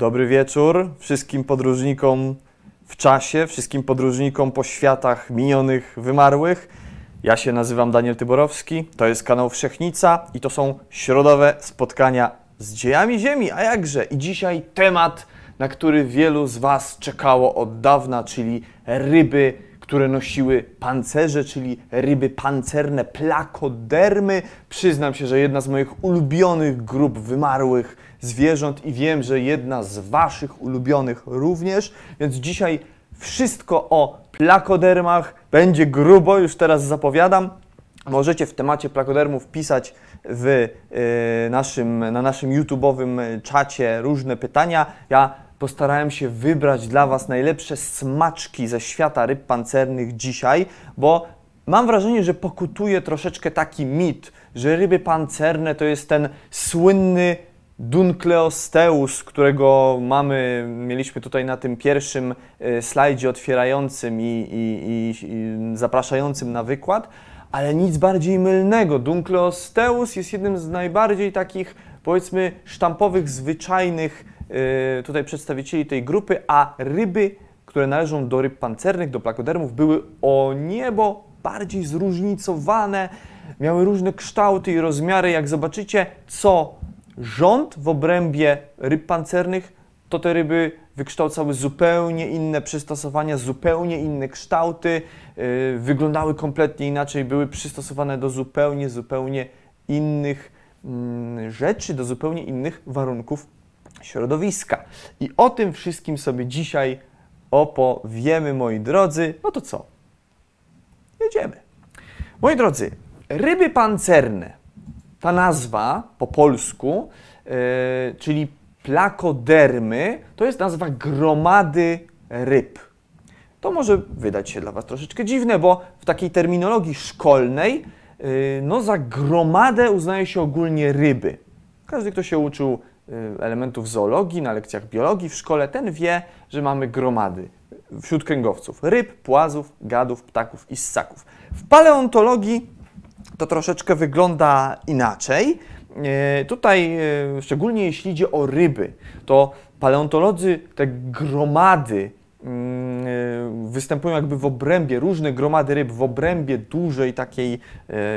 Dobry wieczór wszystkim podróżnikom w czasie, wszystkim podróżnikom po światach minionych, wymarłych. Ja się nazywam Daniel Tyborowski, to jest kanał Wszechnica i to są środowe spotkania z dziejami Ziemi, a jakże? I dzisiaj temat, na który wielu z Was czekało od dawna, czyli ryby, które nosiły pancerze, czyli ryby pancerne, plakodermy. Przyznam się, że jedna z moich ulubionych grup wymarłych zwierząt i wiem, że jedna z Waszych ulubionych również, więc dzisiaj wszystko o plakodermach. Będzie grubo, już teraz zapowiadam. Możecie w temacie plakodermów pisać w y, naszym, na naszym YouTube'owym czacie różne pytania. Ja postarałem się wybrać dla Was najlepsze smaczki ze świata ryb pancernych dzisiaj, bo mam wrażenie, że pokutuje troszeczkę taki mit, że ryby pancerne to jest ten słynny Dunkleosteus, którego mamy, mieliśmy tutaj na tym pierwszym y, slajdzie otwierającym i, i, i, i zapraszającym na wykład, ale nic bardziej mylnego. Dunkleosteus jest jednym z najbardziej takich, powiedzmy, sztampowych, zwyczajnych tutaj przedstawicieli tej grupy, a ryby, które należą do ryb pancernych, do plakodermów, były o niebo bardziej zróżnicowane, miały różne kształty i rozmiary. Jak zobaczycie, co rząd w obrębie ryb pancernych, to te ryby wykształcały zupełnie inne przystosowania, zupełnie inne kształty, yy, wyglądały kompletnie inaczej, były przystosowane do zupełnie, zupełnie innych yy, rzeczy, do zupełnie innych warunków środowiska. I o tym wszystkim sobie dzisiaj opowiemy, moi drodzy. No to co? Jedziemy. Moi drodzy, ryby pancerne ta nazwa po polsku, yy, czyli plakodermy, to jest nazwa gromady ryb. To może wydać się dla Was troszeczkę dziwne, bo w takiej terminologii szkolnej yy, no za gromadę uznaje się ogólnie ryby. Każdy, kto się uczył elementów zoologii na lekcjach biologii w szkole, ten wie, że mamy gromady wśród kręgowców ryb, płazów, gadów, ptaków i ssaków. W paleontologii to troszeczkę wygląda inaczej. E, tutaj, e, szczególnie jeśli idzie o ryby, to paleontolodzy te gromady mm, występują jakby w obrębie, różne gromady ryb w obrębie dużej takiej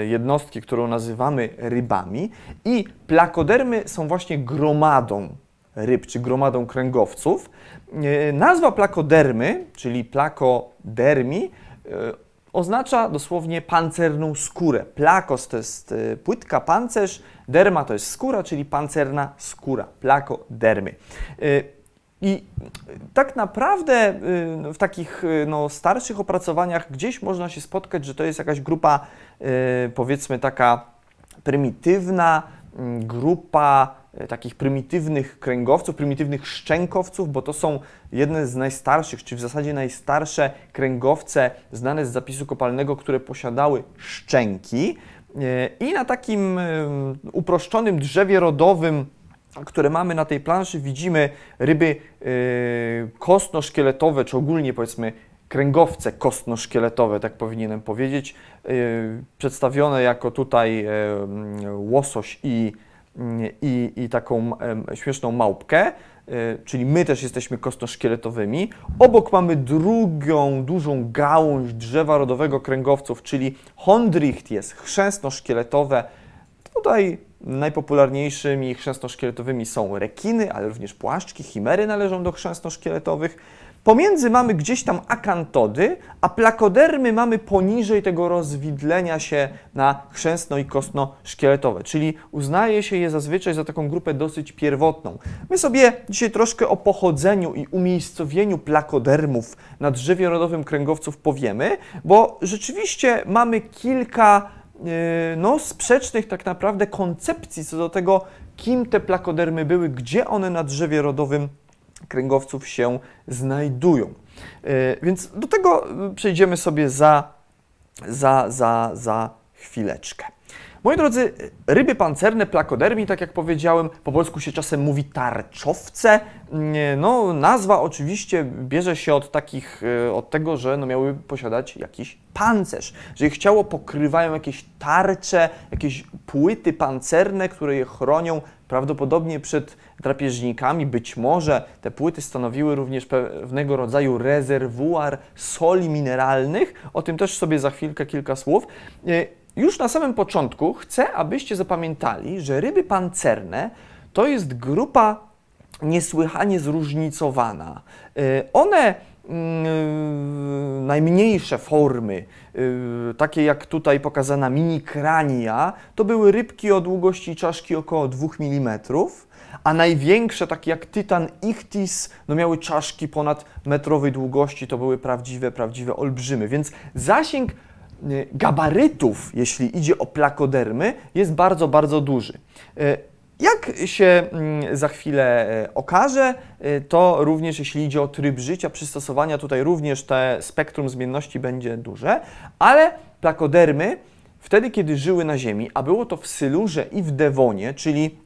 jednostki, którą nazywamy rybami i plakodermy są właśnie gromadą ryb, czy gromadą kręgowców. Nazwa plakodermy, czyli plakodermi, oznacza dosłownie pancerną skórę. Plakos to jest y, płytka, pancerz, derma to jest skóra, czyli pancerna skóra, plakodermy. Y, I tak naprawdę y, w takich no, starszych opracowaniach gdzieś można się spotkać, że to jest jakaś grupa, powiedzmy taka prymitywna, mm, grupa takich prymitywnych kręgowców, prymitywnych szczękowców, bo to są jedne z najstarszych, czy w zasadzie najstarsze kręgowce znane z zapisu kopalnego, które posiadały szczęki. I na takim uproszczonym drzewie rodowym, które mamy na tej planszy, widzimy ryby kostno-szkieletowe, czy ogólnie powiedzmy kręgowce kostno-szkieletowe, tak powinienem powiedzieć, przedstawione jako tutaj łosoś i i, i taką śmieszną małpkę, e, czyli my też jesteśmy kostno-szkieletowymi. Obok mamy drugą dużą gałąź drzewa rodowego kręgowców, czyli chondrichties, chrzęsno-szkieletowe. Tutaj najpopularniejszymi chrzęsno-szkieletowymi są rekiny, ale również płaszczki, chimery należą do chrzęsno-szkieletowych. Pomiędzy mamy gdzieś tam akantody, a plakodermy mamy poniżej tego rozwidlenia się na chrzęsno i kostno-szkieletowe, czyli uznaje się je zazwyczaj za taką grupę dosyć pierwotną. My sobie dzisiaj troszkę o pochodzeniu i umiejscowieniu plakodermów na drzewie rodowym kręgowców powiemy, bo rzeczywiście mamy kilka no, sprzecznych tak naprawdę koncepcji co do tego, kim te plakodermy były, gdzie one na drzewie rodowym kręgowców się znajdują. E, więc do tego przejdziemy sobie za, za, za, za chwileczkę. Moi drodzy, ryby pancerne, plakodermi, tak jak powiedziałem, po polsku się czasem mówi tarczowce. No, nazwa oczywiście bierze się od takich, e, od tego, że no, miały posiadać jakiś pancerz, że ich ciało pokrywają jakieś tarcze, jakieś płyty pancerne, które je chronią prawdopodobnie przed drapieżnikami. Być może te płyty stanowiły również pewnego rodzaju rezerwuar soli mineralnych. O tym też sobie za chwilkę kilka słów. Już na samym początku chcę, abyście zapamiętali, że ryby pancerne to jest grupa niesłychanie zróżnicowana. Y, one mm, najmniejsze formy, y, takie jak tutaj pokazana mini krania, to były rybki o długości czaszki około 2 mm, a największe, takie jak Tytan Ichthys, no miały czaszki ponad metrowej długości, to były prawdziwe, prawdziwe olbrzymy. Więc zasięg gabarytów, jeśli idzie o plakodermy, jest bardzo, bardzo duży. Y, jak się mm, za chwilę y, okaże, to również jeśli idzie o tryb życia, przystosowania, tutaj również te spektrum zmienności będzie duże, ale plakodermy wtedy, kiedy żyły na Ziemi, a było to w Sylurze i w Dewonie, czyli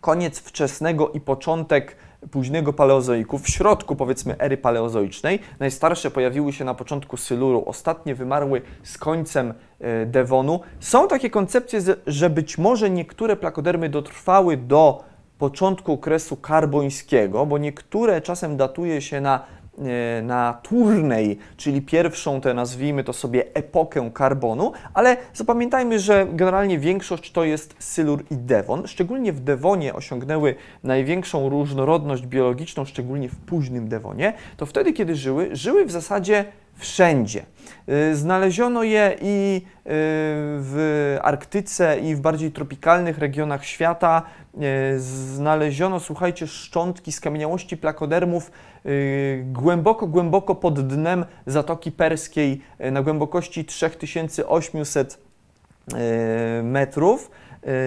koniec wczesnego i początek późnego paleozoiku, w środku powiedzmy ery paleozoicznej. Najstarsze pojawiły się na początku Syluru, ostatnie wymarły z końcem e, Devonu. Są takie koncepcje, że być może niektóre plakodermy dotrwały do początku okresu karbońskiego, bo niektóre czasem datuje się na na turnej, czyli pierwszą tę nazwijmy to sobie epokę karbonu, ale zapamiętajmy, że generalnie większość to jest Sylur i Devon. Szczególnie w Devonie osiągnęły największą różnorodność biologiczną, szczególnie w późnym Devonie. To wtedy, kiedy żyły, żyły w zasadzie wszędzie. Y, znaleziono je i y, w Arktyce, i w bardziej tropikalnych regionach świata. Y, znaleziono, słuchajcie, szczątki skamieniałości plakodermów głęboko, głęboko pod dnem Zatoki Perskiej na głębokości 3800 metrów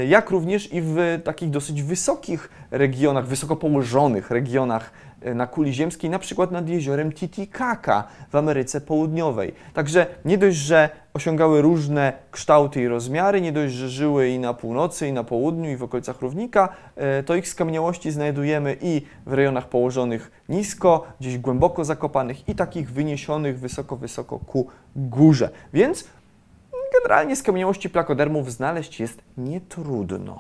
jak również i w takich dosyć wysokich regionach, wysoko położonych regionach na kuli ziemskiej, na przykład nad jeziorem Titicaca w Ameryce Południowej. Także nie dość, że osiągały różne kształty i rozmiary, nie dość, że żyły i na północy, i na południu, i w okolicach równika, e, to ich skamieniałości znajdujemy i w rejonach położonych nisko, gdzieś głęboko zakopanych i takich wyniesionych wysoko, wysoko ku górze. Więc generalnie skamieniałości plakodermów znaleźć jest nietrudno.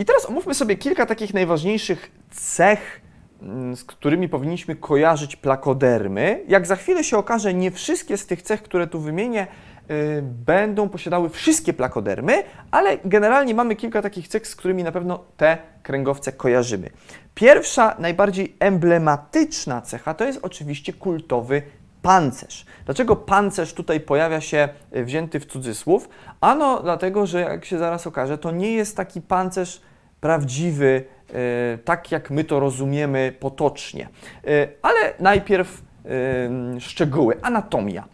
I teraz omówmy sobie kilka takich najważniejszych cech, mm, z którymi powinniśmy kojarzyć plakodermy. Jak za chwilę się okaże, nie wszystkie z tych cech, które tu wymienię, y, będą posiadały wszystkie plakodermy, ale generalnie mamy kilka takich cech, z którymi na pewno te kręgowce kojarzymy. Pierwsza, najbardziej emblematyczna cecha to jest oczywiście kultowy pancerz. Dlaczego pancerz tutaj pojawia się y, wzięty w cudzysłów? Ano dlatego, że jak się zaraz okaże, to nie jest taki pancerz prawdziwy, E, tak jak my to rozumiemy potocznie. E, ale najpierw e, szczegóły. Anatomia.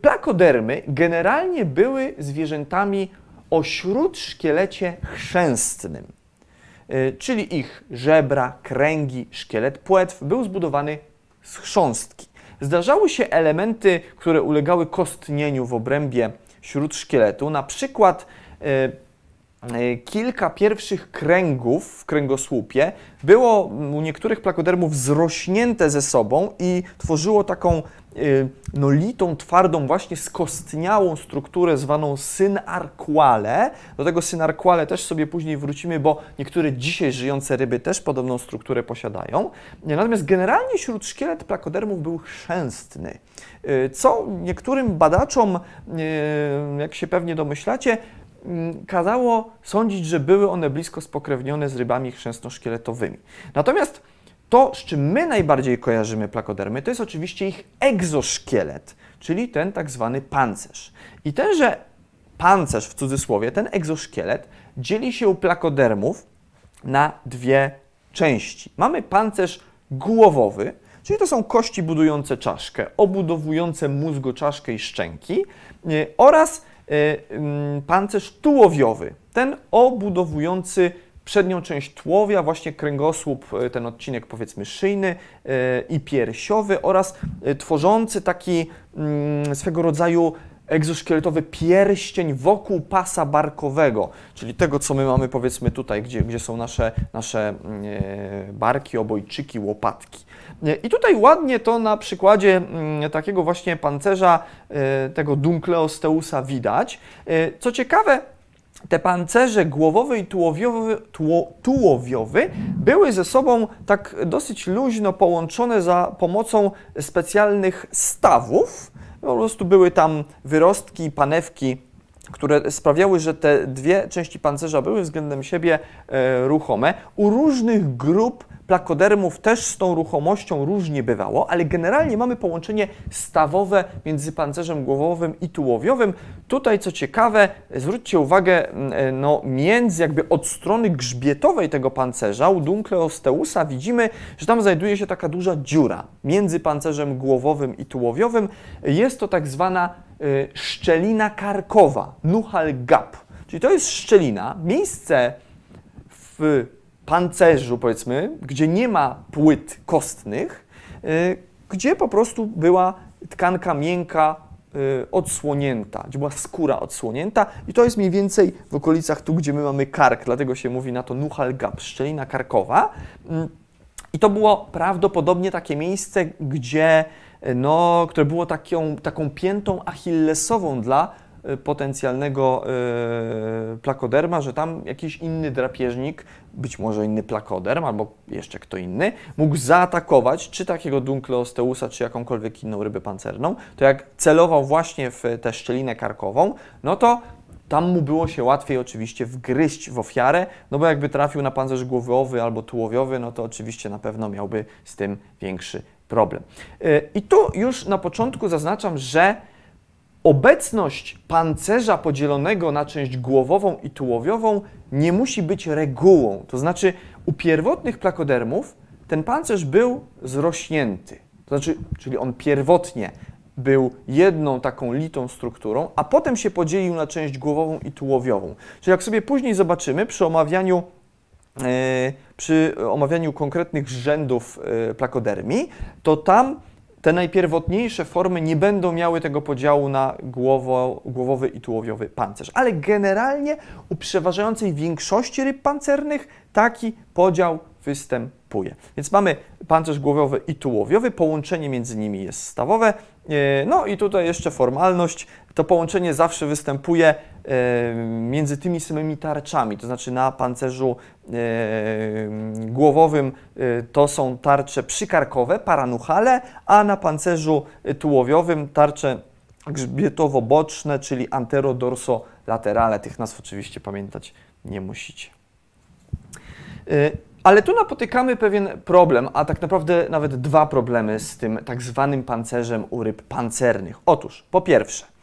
Plakodermy generalnie były zwierzętami o śródszkielecie chrzęstnym, czyli ich żebra, kręgi, szkielet płetw był zbudowany z chrząstki. Zdarzały się elementy, które ulegały kostnieniu w obrębie śródszkieletu, na przykład kilka pierwszych kręgów w kręgosłupie było u niektórych plakodermów zrośnięte ze sobą i tworzyło taką e, no, litą, twardą, właśnie skostniałą strukturę zwaną synarquale. Do tego synarquale też sobie później wrócimy, bo niektóre dzisiaj żyjące ryby też podobną strukturę posiadają. Natomiast generalnie śródszkielet plakodermów był chrzęstny, e, co niektórym badaczom, jak się pewnie domyślacie, kazało sądzić, że były one blisko spokrewnione z rybami chrzęsno-szkieletowymi. Natomiast to, z czym my najbardziej kojarzymy plakodermy, to jest oczywiście ich egzoszkielet, czyli ten tak zwany pancerz. I tenże pancerz w cudzysłowie, ten egzoszkielet dzieli się u plakodermów na dwie części. Mamy pancerz głowowy, czyli to są kości budujące czaszkę, obudowujące mózgoczaszkę i szczęki y, oraz mm, pancerz tułowiowy, ten obudowujący przednią część tułowia, właśnie kręgosłup, y, ten odcinek powiedzmy szyjny y, i piersiowy oraz tworzący taki mm, swego rodzaju egzoszkieletowy pierścień wokół pasa barkowego, czyli tego, co my mamy powiedzmy tutaj, gdzie, gdzie są nasze, nasze e, barki, obojczyki, łopatki. E, I tutaj ładnie to na przykładzie mm, takiego właśnie pancerza, e, tego Dunkleosteusa widać. Co ciekawe, te pancerze głowowy i tułowiowy, tuło, tułowiowy były ze sobą tak dosyć luźno połączone za pomocą specjalnych stawów. Po prostu były tam wyrostki, panewki, które sprawiały, że te dwie części pancerza były względem siebie e, ruchome. U różnych grup plakodermów też z tą ruchomością różnie bywało, ale generalnie mamy połączenie stawowe między pancerzem głowowym i tułowiowym. Tutaj, co ciekawe, zwróćcie uwagę, e, no, między jakby od strony grzbietowej tego pancerza, u Dunkleosteusa widzimy, że tam znajduje się taka duża dziura między pancerzem głowowym i tułowiowym. Jest to tak zwana szczelina karkowa, Nuchal Gap. Czyli to jest szczelina, miejsce w pancerzu, powiedzmy, gdzie nie ma płyt kostnych, y, gdzie po prostu była tkanka miękka y, odsłonięta, gdzie była skóra odsłonięta i to jest mniej więcej w okolicach tu, gdzie my mamy kark, dlatego się mówi na to nuchal gap, szczelina karkowa. Mm, I to było prawdopodobnie takie miejsce, gdzie, no, które było taką, taką piętą achillesową dla Y, potencjalnego y, plakoderma, że tam jakiś inny drapieżnik, być może inny plakoderm albo jeszcze kto inny, mógł zaatakować czy takiego Dunkleosteusa, czy jakąkolwiek inną rybę pancerną, to jak celował właśnie w tę szczelinę karkową, no to tam mu było się łatwiej oczywiście wgryźć w ofiarę, no bo jakby trafił na pancerz głowowy albo tułowiowy, no to oczywiście na pewno miałby z tym większy problem. Y, I tu już na początku zaznaczam, że Obecność pancerza podzielonego na część głowową i tułowiową nie musi być regułą. To znaczy, u pierwotnych plakodermów ten pancerz był zrośnięty. To znaczy, czyli on pierwotnie był jedną taką litą strukturą, a potem się podzielił na część głowową i tułowiową. Czyli jak sobie później zobaczymy przy omawianiu, przy omawianiu konkretnych rzędów yy, plakodermii, to tam te najpierwotniejsze formy nie będą miały tego podziału na głowo, głowowy i tułowiowy pancerz, ale generalnie u przeważającej większości ryb pancernych taki podział występuje. Więc mamy pancerz głowowy i tułowiowy, połączenie między nimi jest stawowe. E, no i tutaj jeszcze formalność. To połączenie zawsze występuje e, między tymi samymi tarczami, to znaczy na pancerzu e, głowowym to są tarcze przykarkowe, paranuchale, a na pancerzu tułowiowym tarcze grzbietowo-boczne, czyli antero-dorso-laterale. Tych nazw oczywiście pamiętać nie musicie. Ale tu napotykamy pewien problem, a tak naprawdę nawet dwa problemy z tym tak zwanym pancerzem u ryb pancernych. Otóż, po pierwsze, e,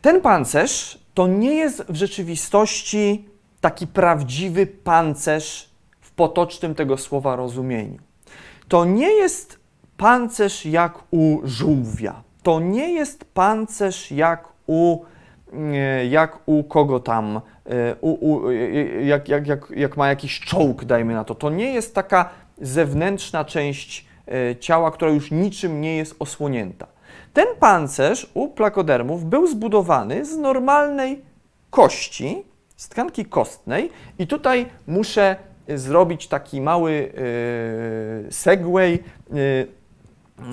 ten pancerz to nie jest w rzeczywistości taki prawdziwy pancerz w potocznym tego słowa rozumieniu. To nie jest pancerz jak u żółwia. To nie jest pancerz jak u, e, jak u kogo tam, E, u, u, e, e, jak, jak, jak, jak ma jakiś czołg, dajmy na to. To nie jest taka zewnętrzna część ciała, która już niczym nie jest osłonięta. Ten pancerz u plakodermów był zbudowany z normalnej kości, z tkanki kostnej i tutaj muszę zrobić taki mały segway,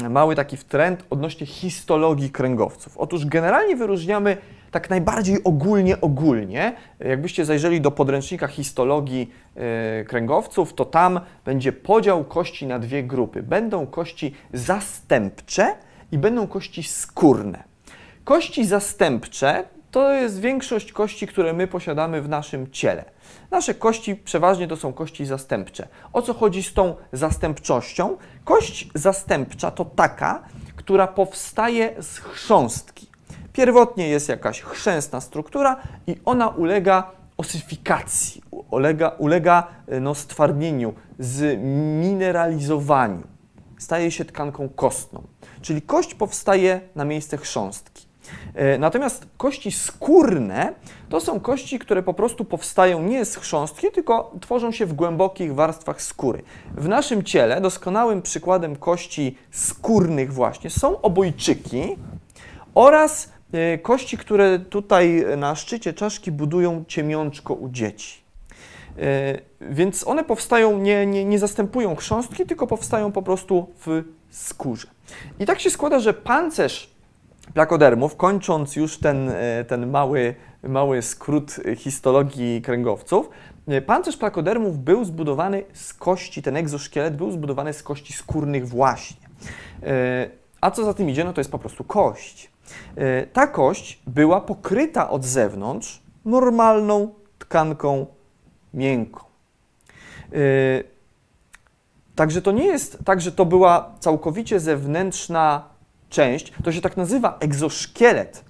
mały taki trend odnośnie histologii kręgowców. Otóż generalnie wyróżniamy tak najbardziej ogólnie, ogólnie, jakbyście zajrzeli do podręcznika histologii yy, kręgowców, to tam będzie podział kości na dwie grupy. Będą kości zastępcze i będą kości skórne. Kości zastępcze to jest większość kości, które my posiadamy w naszym ciele. Nasze kości przeważnie to są kości zastępcze. O co chodzi z tą zastępczością? Kość zastępcza to taka, która powstaje z chrząstki. Pierwotnie jest jakaś chrzęstna struktura i ona ulega osyfikacji, ulega, ulega e, no, stwardnieniu, zmineralizowaniu. Staje się tkanką kostną. Czyli kość powstaje na miejsce chrząstki. E, natomiast kości skórne to są kości, które po prostu powstają nie z chrząstki, tylko tworzą się w głębokich warstwach skóry. W naszym ciele doskonałym przykładem kości skórnych właśnie są obojczyki, oraz e, kości, które tutaj na szczycie czaszki budują ciemiączko u dzieci. E, więc one powstają, nie, nie, nie zastępują chrząstki, tylko powstają po prostu w skórze. I tak się składa, że pancerz plakodermów, kończąc już ten, e, ten mały, mały skrót histologii kręgowców, e, pancerz plakodermów był zbudowany z kości, ten egzoszkielet był zbudowany z kości skórnych właśnie. A co za tym idzie, no to jest po prostu kość. Ta kość była pokryta od zewnątrz normalną tkanką miękką. Także to nie jest tak, że to była całkowicie zewnętrzna część, to się tak nazywa egzoszkielet,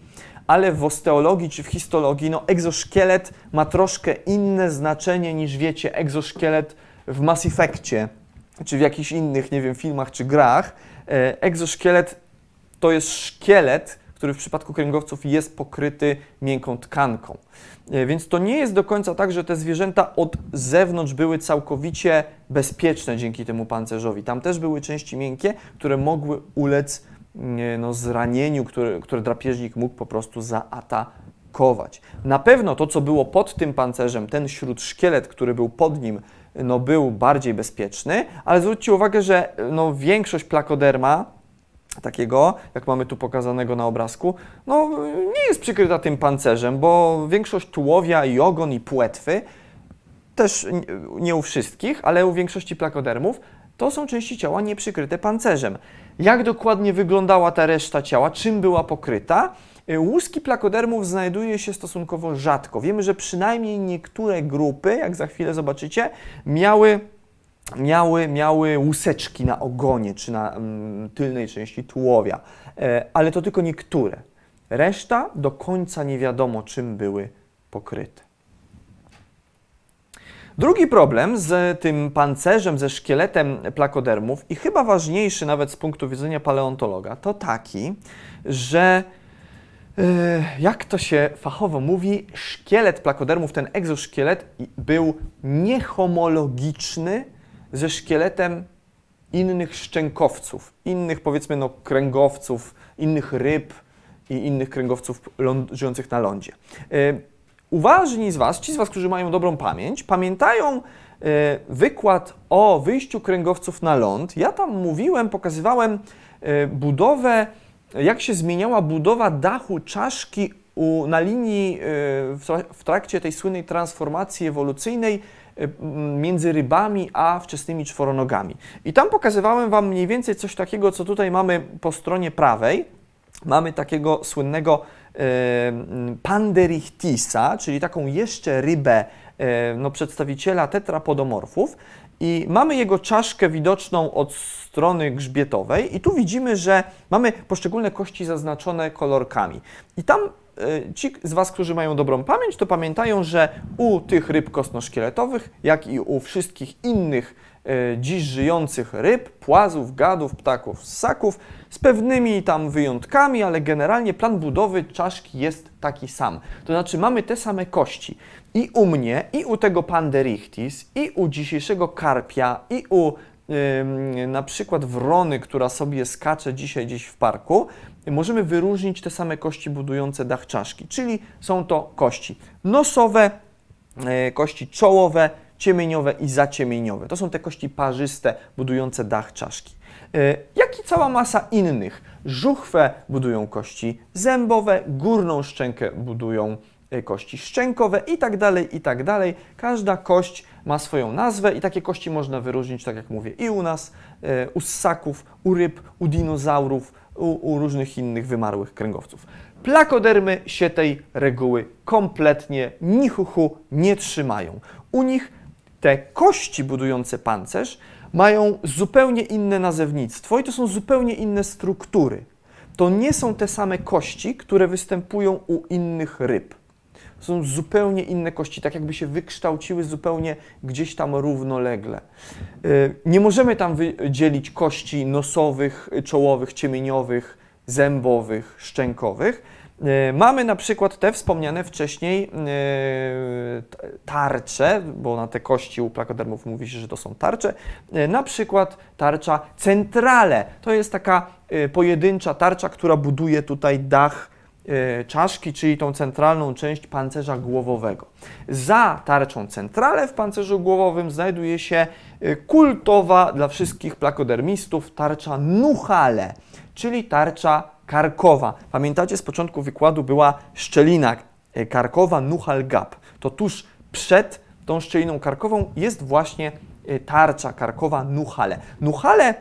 ale w osteologii czy w histologii, no egzoszkielet ma troszkę inne znaczenie niż wiecie, egzoszkielet w Mass Effectie, czy w jakichś innych, nie wiem, filmach czy grach. Yy, egzoszkielet to jest szkielet, który w przypadku kręgowców jest pokryty miękką tkanką. E, więc to nie jest do końca tak, że te zwierzęta od zewnątrz były całkowicie bezpieczne dzięki temu pancerzowi. Tam też były części miękkie, które mogły ulec no, zranieniu, które, które drapieżnik mógł po prostu zaatakować. Na pewno to, co było pod tym pancerzem, ten śródszkielet, który był pod nim, no, był bardziej bezpieczny, ale zwróćcie uwagę, że no, większość plakoderma, takiego, jak mamy tu pokazanego na obrazku, no nie jest przykryta tym pancerzem, bo większość tułowia i ogon i płetwy, też nie u wszystkich, ale u większości plakodermów, to są części ciała nieprzykryte pancerzem. Jak dokładnie wyglądała ta reszta ciała, czym była pokryta? Łuski plakodermów znajduje się stosunkowo rzadko. Wiemy, że przynajmniej niektóre grupy, jak za chwilę zobaczycie, miały miały, miały łuseczki na ogonie czy na mm, tylnej części tułowia, e, ale to tylko niektóre. Reszta do końca nie wiadomo, czym były pokryte. Drugi problem z tym pancerzem, ze szkieletem plakodermów i chyba ważniejszy nawet z punktu widzenia paleontologa, to taki, że e, jak to się fachowo mówi, szkielet plakodermów, ten egzoszkielet był niehomologiczny ze szkieletem innych szczękowców, innych powiedzmy no, kręgowców, innych ryb i innych kręgowców żyjących na lądzie. Yy, uważni z Was, ci z Was, którzy mają dobrą pamięć, pamiętają yy, wykład o wyjściu kręgowców na ląd. Ja tam mówiłem, pokazywałem yy, budowę, jak się zmieniała budowa dachu czaszki u, na linii w, w trakcie tej słynnej transformacji ewolucyjnej między rybami a wczesnymi czworonogami. I tam pokazywałem Wam mniej więcej coś takiego, co tutaj mamy po stronie prawej. Mamy takiego słynnego y, Panderichtisa, czyli taką jeszcze rybę y, no, przedstawiciela tetrapodomorfów. I mamy jego czaszkę widoczną od strony grzbietowej i tu widzimy, że mamy poszczególne kości zaznaczone kolorkami. I tam ci z Was, którzy mają dobrą pamięć, to pamiętają, że u tych ryb kostnoszkieletowych, jak i u wszystkich innych e, dziś żyjących ryb, płazów, gadów, ptaków, ssaków, z pewnymi tam wyjątkami, ale generalnie plan budowy czaszki jest taki sam. To znaczy mamy te same kości. I u mnie, i u tego Panderichtis, i u dzisiejszego karpia, i u na przykład wrony, która sobie skacze dzisiaj gdzieś w parku, możemy wyróżnić te same kości budujące dach czaszki, czyli są to kości nosowe, e, kości czołowe, ciemieniowe i zaciemieniowe. To są te kości parzyste budujące dach czaszki. E, jak i cała masa innych. Żuchwę budują kości zębowe, górną szczękę budują e, kości szczękowe i tak dalej, i tak dalej. Każda kość ma swoją nazwę i takie kości można wyróżnić, tak jak mówię, i u nas, u ssaków, u ryb, u dinozaurów, u, u różnych innych wymarłych kręgowców. Plakodermy się tej reguły kompletnie nichuchu nie trzymają. U nich te kości budujące pancerz mają zupełnie inne nazewnictwo i to są zupełnie inne struktury. To nie są te same kości, które występują u innych ryb są zupełnie inne kości, tak jakby się wykształciły zupełnie gdzieś tam równolegle. E, nie możemy tam wydzielić kości nosowych, czołowych, ciemieniowych, zębowych, szczękowych. E, mamy na przykład te wspomniane wcześniej t- tarcze, bo na te kości u plakodermów mówi się, że to są tarcze. Na przykład tarcza centrale. To jest taka pojedyncza tarcza, która buduje tutaj dach czaszki, czyli tą centralną część pancerza głowowego. Za tarczą centrale w pancerzu głowowym znajduje się e, kultowa dla wszystkich plakodermistów tarcza nuchale, czyli tarcza karkowa. Pamiętacie, z początku wykładu była szczelina e, karkowa nuchal gap. To tuż przed tą szczeliną karkową jest właśnie e, tarcza karkowa nuchale. Nuchale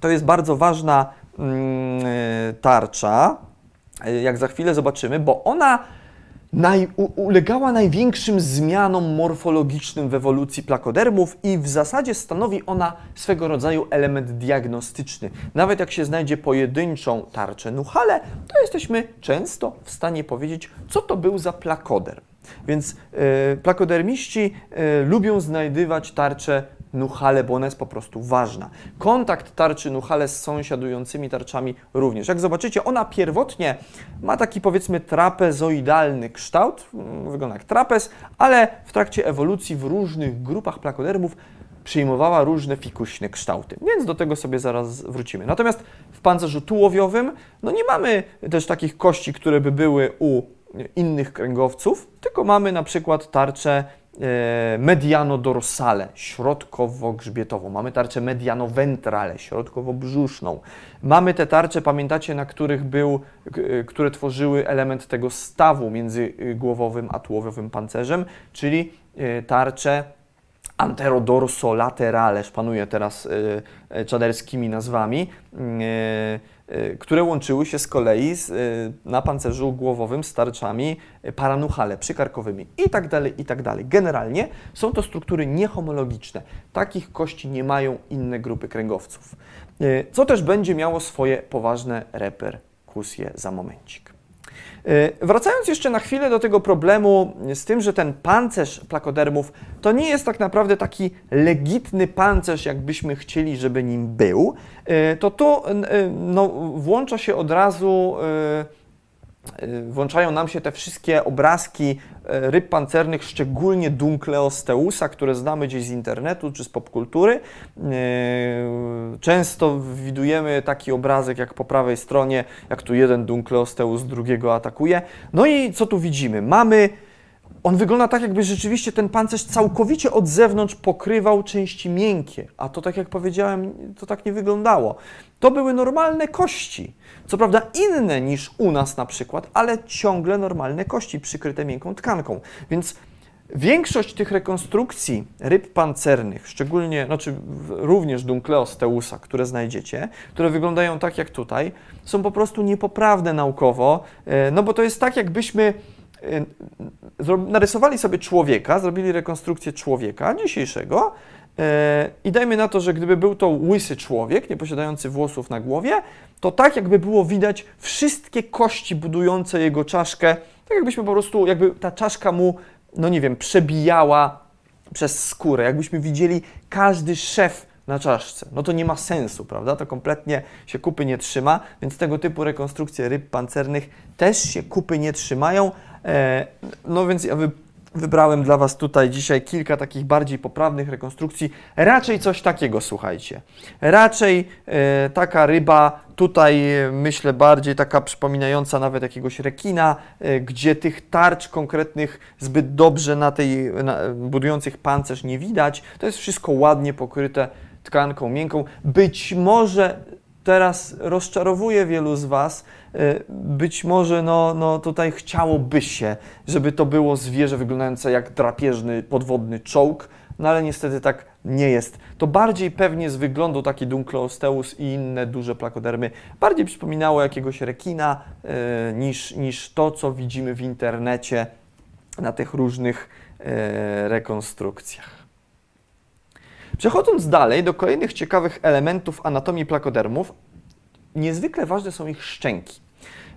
to jest bardzo ważna mm, e, tarcza, e, jak za chwilę zobaczymy, bo ona naj, u, ulegała największym zmianom morfologicznym w ewolucji plakodermów i w zasadzie stanowi ona swego rodzaju element diagnostyczny. Nawet jak się znajdzie pojedynczą tarczę nuchale, to jesteśmy często w stanie powiedzieć, co to był za plakoderm. Więc e, plakodermiści e, lubią znajdywać tarczę nuchale, bo ona jest po prostu ważna. Kontakt tarczy nuchale z sąsiadującymi tarczami również. Jak zobaczycie, ona pierwotnie ma taki powiedzmy trapezoidalny kształt, mm, wygląda jak trapez, ale w trakcie ewolucji w różnych grupach plakodermów przyjmowała różne fikuśne kształty, więc do tego sobie zaraz wrócimy. Natomiast w pancerzu tułowiowym no nie mamy też takich kości, które by były u innych kręgowców, tylko mamy na przykład tarczę e, mediano-dorsale, środkowo-grzbietową. Mamy tarczę mediano-ventrale, środkowo-brzuszną. Mamy te tarcze, pamiętacie, na których był, e, które tworzyły element tego stawu między y, głowowym a tułowiowym pancerzem, czyli e, tarcze anterodorsolaterale, szpanuje teraz czaderskimi nazwami, y, które łączyły się z kolei z, y, na pancerzu głowowym z tarczami y, paranuchale, przykarkowymi i tak dalej, i tak dalej. Generalnie są to struktury niehomologiczne. Takich kości nie mają inne grupy kręgowców, y, co też będzie miało swoje poważne reperkusje za momencik. E, Wracając jeszcze na chwilę do tego problemu z tym, że ten pancerz plakodermów to nie jest tak naprawdę taki legitny pancerz, jakbyśmy chcieli, żeby nim był, e, to tu e, no, włącza się od razu, włączają nam się te wszystkie obrazki e, ryb pancernych, szczególnie Dunkleosteusa, które znamy gdzieś z internetu czy z popkultury. E, Często widujemy taki obrazek, jak po prawej stronie, jak tu jeden Dunkleosteus drugiego atakuje. No i co tu widzimy? Mamy on wygląda tak, jakby rzeczywiście ten pancerz całkowicie od zewnątrz pokrywał części miękkie, a to tak jak powiedziałem, to tak nie wyglądało. To były normalne kości, co prawda inne niż u nas na przykład, ale ciągle normalne kości przykryte miękką tkanką. Więc większość tych rekonstrukcji ryb pancernych, szczególnie, znaczy również Dunkleosteusa, które znajdziecie, które wyglądają tak jak tutaj, są po prostu niepoprawne naukowo, e, no bo to jest tak, jakbyśmy narysowali sobie człowieka, zrobili rekonstrukcję człowieka dzisiejszego e, i dajmy na to, że gdyby był to łysy człowiek, nie posiadający włosów na głowie, to tak jakby było widać wszystkie kości budujące jego czaszkę, tak jakbyśmy po prostu, jakby ta czaszka mu, no nie wiem, przebijała przez skórę, jakbyśmy widzieli każdy szef na czaszce. No to nie ma sensu, prawda? To kompletnie się kupy nie trzyma, więc tego typu rekonstrukcje ryb pancernych też się kupy nie trzymają. E, no więc ja wy, wybrałem dla Was tutaj dzisiaj kilka takich bardziej poprawnych rekonstrukcji. Raczej coś takiego, słuchajcie. Raczej e, taka ryba, tutaj e, myślę bardziej taka przypominająca nawet jakiegoś rekina, gdzie tych tarcz konkretnych zbyt dobrze na tej, na, budujących pancerz nie widać. To jest wszystko ładnie pokryte tkanką miękką. Być może teraz rozczarowuje wielu z Was, być może no, no tutaj chciałoby się, żeby to było zwierzę wyglądające jak drapieżny podwodny czołg, no ale niestety tak nie jest. To bardziej pewnie z wyglądu taki Dunkleosteus i inne duże plakodermy bardziej przypominało jakiegoś rekina e, niż, niż to, co widzimy w internecie na tych różnych e, rekonstrukcjach. Przechodząc dalej do kolejnych ciekawych elementów anatomii plakodermów, niezwykle ważne są ich szczęki.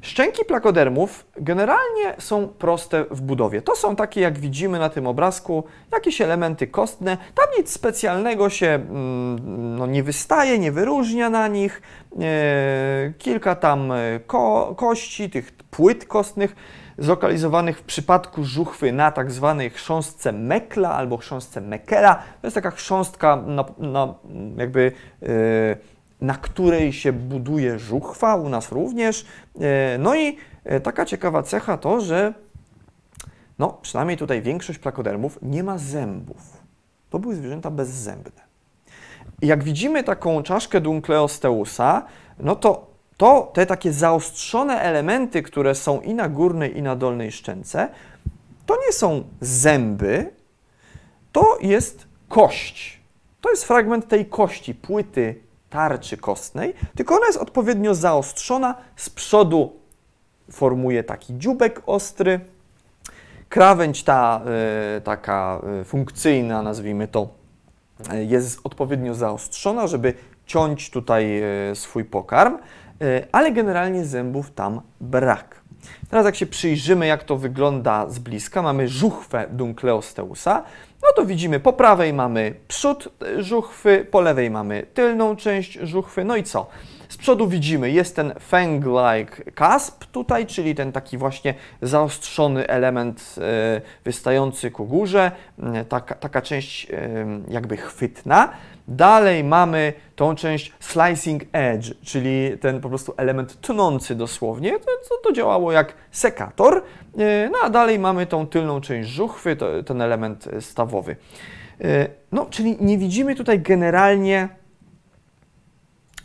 Szczęki plakodermów generalnie są proste w budowie. To są takie, jak widzimy na tym obrazku, jakieś elementy kostne. Tam nic specjalnego się mm, no, nie wystaje, nie wyróżnia na nich. E, kilka tam e, ko kości, tych płyt kostnych zlokalizowanych w przypadku żuchwy na tak zwanej chrząstce Mekla albo chrząstce Mekela. To jest taka chrząstka na, na jakby e, na której się buduje żuchwa, u nas również. E, no i e, taka ciekawa cecha to, że no, przynajmniej tutaj większość plakodermów nie ma zębów. To były zwierzęta bezzębne. Jak widzimy taką czaszkę Dunkleosteusa, no to, to te takie zaostrzone elementy, które są i na górnej, i na dolnej szczęce, to nie są zęby, to jest kość. To jest fragment tej kości, płyty tarczy kostnej, tylko ona jest odpowiednio zaostrzona. Z przodu formuje taki dziubek ostry. Krawędź ta y, taka y, funkcyjna, nazwijmy to, y, jest odpowiednio zaostrzona, żeby ciąć tutaj swój pokarm, ale generalnie zębów tam brak. Teraz jak się przyjrzymy, jak to wygląda z bliska, mamy żuchwę Dunkleosteusa, no to widzimy po prawej mamy przód żuchwy, po lewej mamy tylną część żuchwy, no i co? Z przodu widzimy, jest ten fang-like cusp tutaj, czyli ten taki właśnie zaostrzony element e, wystający ku górze, e, taka, taka część e, jakby chwytna. Dalej mamy tą część slicing edge, czyli ten po prostu element tnący dosłownie, to, to działało jak sekator. No a dalej mamy tą tylną część żuchwy, to, ten element stawowy. No, czyli nie widzimy tutaj generalnie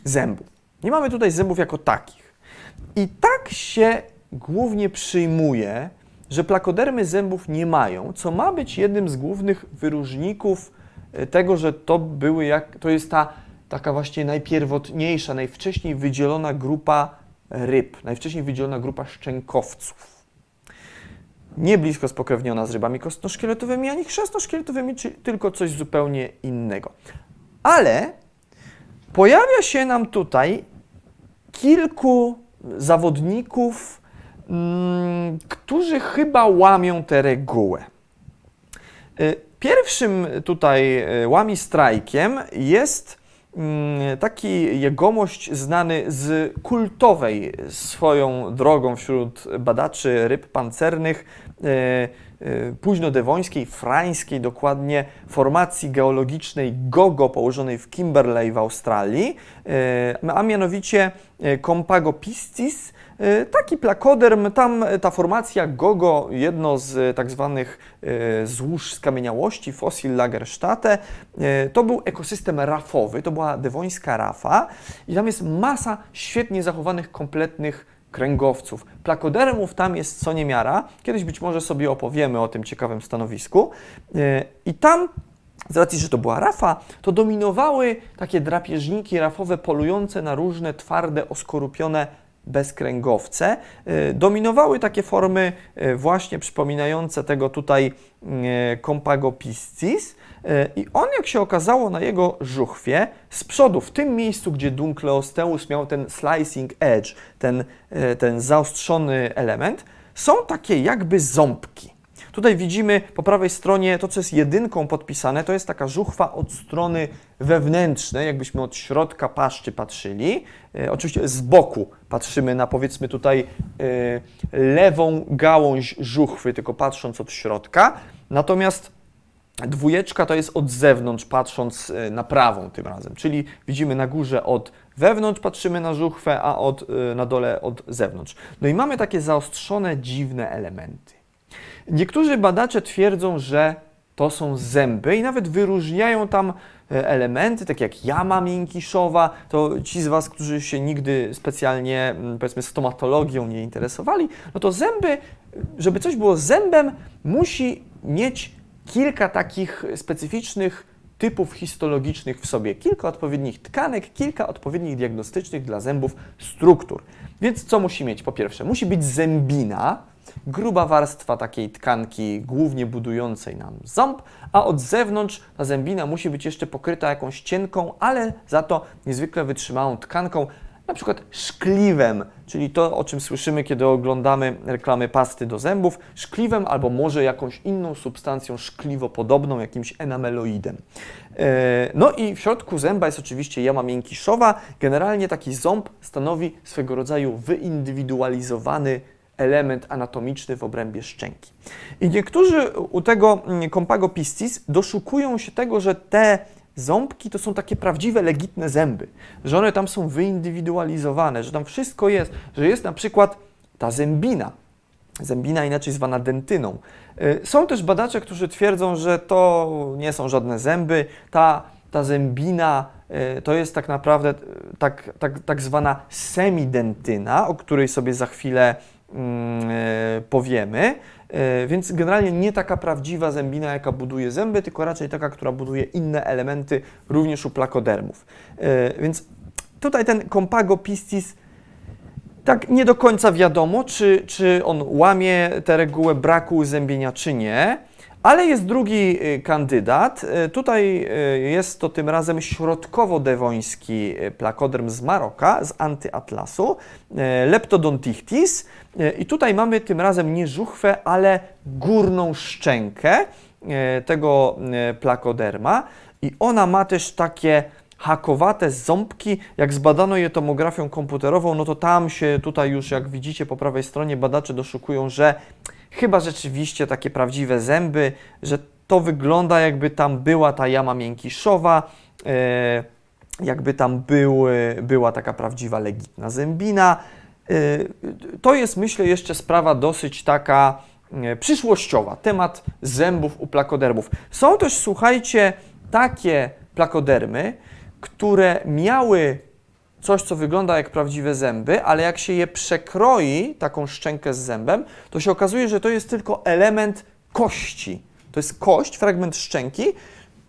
zębów. Nie mamy tutaj zębów jako takich. I tak się głównie przyjmuje, że plakodermy zębów nie mają, co ma być jednym z głównych wyróżników e, tego, że to były jak, to jest ta taka właśnie najpierwotniejsza, najwcześniej wydzielona grupa ryb, najwcześniej wydzielona grupa szczękowców. Nie blisko spokrewniona z rybami kostnoszkieletowymi ani chrzestnoszkieletowymi, czy tylko coś zupełnie innego. Ale pojawia się nam tutaj kilku zawodników, mm, którzy chyba łamią tę regułę. Pierwszym tutaj y, łami strajkiem jest mm, taki jegomość znany z kultowej swoją drogą wśród badaczy ryb pancernych y, Y, późnodewońskiej, frańskiej dokładnie, formacji geologicznej Gogo położonej w Kimberley w Australii, a mianowicie Compago piscis, taki plakoderm, tam ta formacja Gogo, jedno z tak zwanych złóż skamieniałości, Fossil Lagerstätte, to był ekosystem rafowy, to była dewońska rafa i tam jest masa świetnie zachowanych, kompletnych kręgowców. Plakodermów tam jest co niemiara. Kiedyś być może sobie opowiemy o tym ciekawym stanowisku. E, I tam z racji, że to była rafa, to dominowały takie drapieżniki rafowe polujące na różne twarde, oskorupione bezkręgowce. E, dominowały takie formy e, właśnie przypominające tego tutaj Compago piscis, I on, jak się okazało na jego żuchwie, z przodu, w tym miejscu, gdzie Dunkleosteus miał ten slicing edge, ten, ten zaostrzony element, są takie jakby ząbki. Tutaj widzimy po prawej stronie to, co jest jedynką podpisane, to jest taka żuchwa od strony wewnętrznej, jakbyśmy od środka paszczy patrzyli. E, oczywiście z boku patrzymy na powiedzmy tutaj e, lewą gałąź żuchwy, tylko patrząc od środka. Natomiast Dwójeczka to jest od zewnątrz, patrząc e, na prawą tym razem, czyli widzimy na górze od wewnątrz patrzymy na żuchwę, a od, e, na dole od zewnątrz. No i mamy takie zaostrzone, dziwne elementy. Niektórzy badacze twierdzą, że to są zęby i nawet wyróżniają tam e, elementy, takie jak jama miękiszowa. To ci z Was, którzy się nigdy specjalnie, powiedzmy, stomatologią nie interesowali, no to zęby, żeby coś było zębem, musi mieć kilka takich specyficznych typów histologicznych w sobie, kilka odpowiednich tkanek, kilka odpowiednich diagnostycznych dla zębów struktur. Więc co musi mieć? Po pierwsze, musi być zębina, gruba warstwa takiej tkanki, głównie budującej nam ząb, a od zewnątrz ta zębina musi być jeszcze pokryta jakąś cienką, ale za to niezwykle wytrzymałą tkanką, na przykład szkliwem, czyli to, o czym słyszymy, kiedy oglądamy reklamy pasty do zębów, szkliwem albo może jakąś inną substancją szkliwopodobną, jakimś enameloidem. E, no i w środku zęba jest oczywiście jama miękiszowa. Generalnie taki ząb stanowi swego rodzaju wyindywidualizowany element anatomiczny w obrębie szczęki. I niektórzy u tego Compago piscis doszukują się tego, że te ząbki to są takie prawdziwe, legitne zęby, że one tam są wyindywidualizowane, że tam wszystko jest, że jest na przykład ta zębina, zębina inaczej zwana dentyną. Y, są też badacze, którzy twierdzą, że to nie są żadne zęby, ta, ta zębina y, to jest tak naprawdę tak, tak, tak zwana semidentyna, o której sobie za chwilę mm, y, powiemy. E, więc generalnie nie taka prawdziwa zębina, jaka buduje zęby, tylko raczej taka, która buduje inne elementy, również u plakodermów. E, więc tutaj ten Compago piscis tak nie do końca wiadomo, czy, czy on łamie tę regułę braku uzębienia, czy nie. Ale jest drugi y, kandydat. Y, tutaj y, jest to tym razem środkowo-dewoński plakoderm z Maroka, z antyatlasu, Leptodontichtis. I tutaj mamy tym razem nie żuchwę, ale górną szczękę tego plakoderma. I ona ma też takie hakowate ząbki. Jak zbadano je tomografią komputerową, no to tam się tutaj już, jak widzicie po prawej stronie, badacze doszukują, że chyba rzeczywiście takie prawdziwe zęby, że to wygląda jakby tam była ta jama miękiszowa, e, jakby tam były, była taka prawdziwa legitna zębina. E, to jest myślę jeszcze sprawa dosyć taka e, przyszłościowa, temat zębów u plakodermów. Są też, słuchajcie, takie plakodermy, które miały coś, co wygląda jak prawdziwe zęby, ale jak się je przekroi, taką szczękę z zębem, to się okazuje, że to jest tylko element kości. To jest kość, fragment szczęki,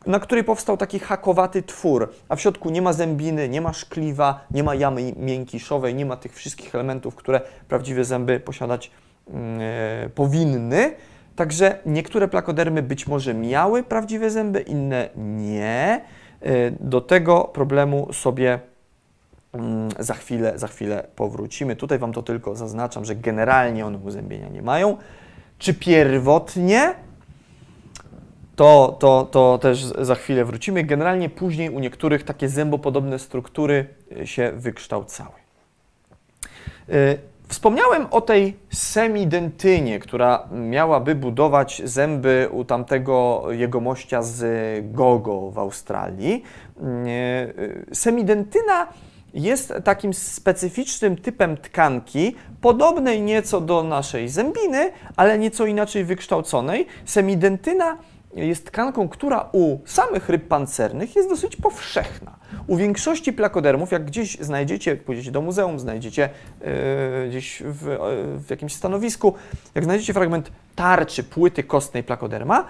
na której powstał taki hakowaty twór, a w środku nie ma zębiny, nie ma szkliwa, nie ma jamy miękiszowej, nie ma tych wszystkich elementów, które prawdziwe zęby posiadać yy, powinny. Także niektóre plakodermy być może miały prawdziwe zęby, inne nie. Yy, do tego problemu sobie za chwilę, za chwilę powrócimy. Tutaj Wam to tylko zaznaczam, że generalnie one uzębienia nie mają. Czy pierwotnie? To, to, to też za chwilę wrócimy. Generalnie później u niektórych takie zębopodobne struktury y, się wykształcały. Y, wspomniałem o tej semidentynie, która miałaby budować zęby u tamtego jegomościa z Gogo w Australii. Y, semidentyna jest takim specyficznym typem tkanki, podobnej nieco do naszej zębiny, ale nieco inaczej wykształconej. Semidentyna jest tkanką, która u samych ryb pancernych jest dosyć powszechna. U większości plakodermów, jak gdzieś znajdziecie, pójdziecie do muzeum, znajdziecie yy, gdzieś w, yy, w jakimś stanowisku, jak znajdziecie fragment tarczy, płyty kostnej plakoderma,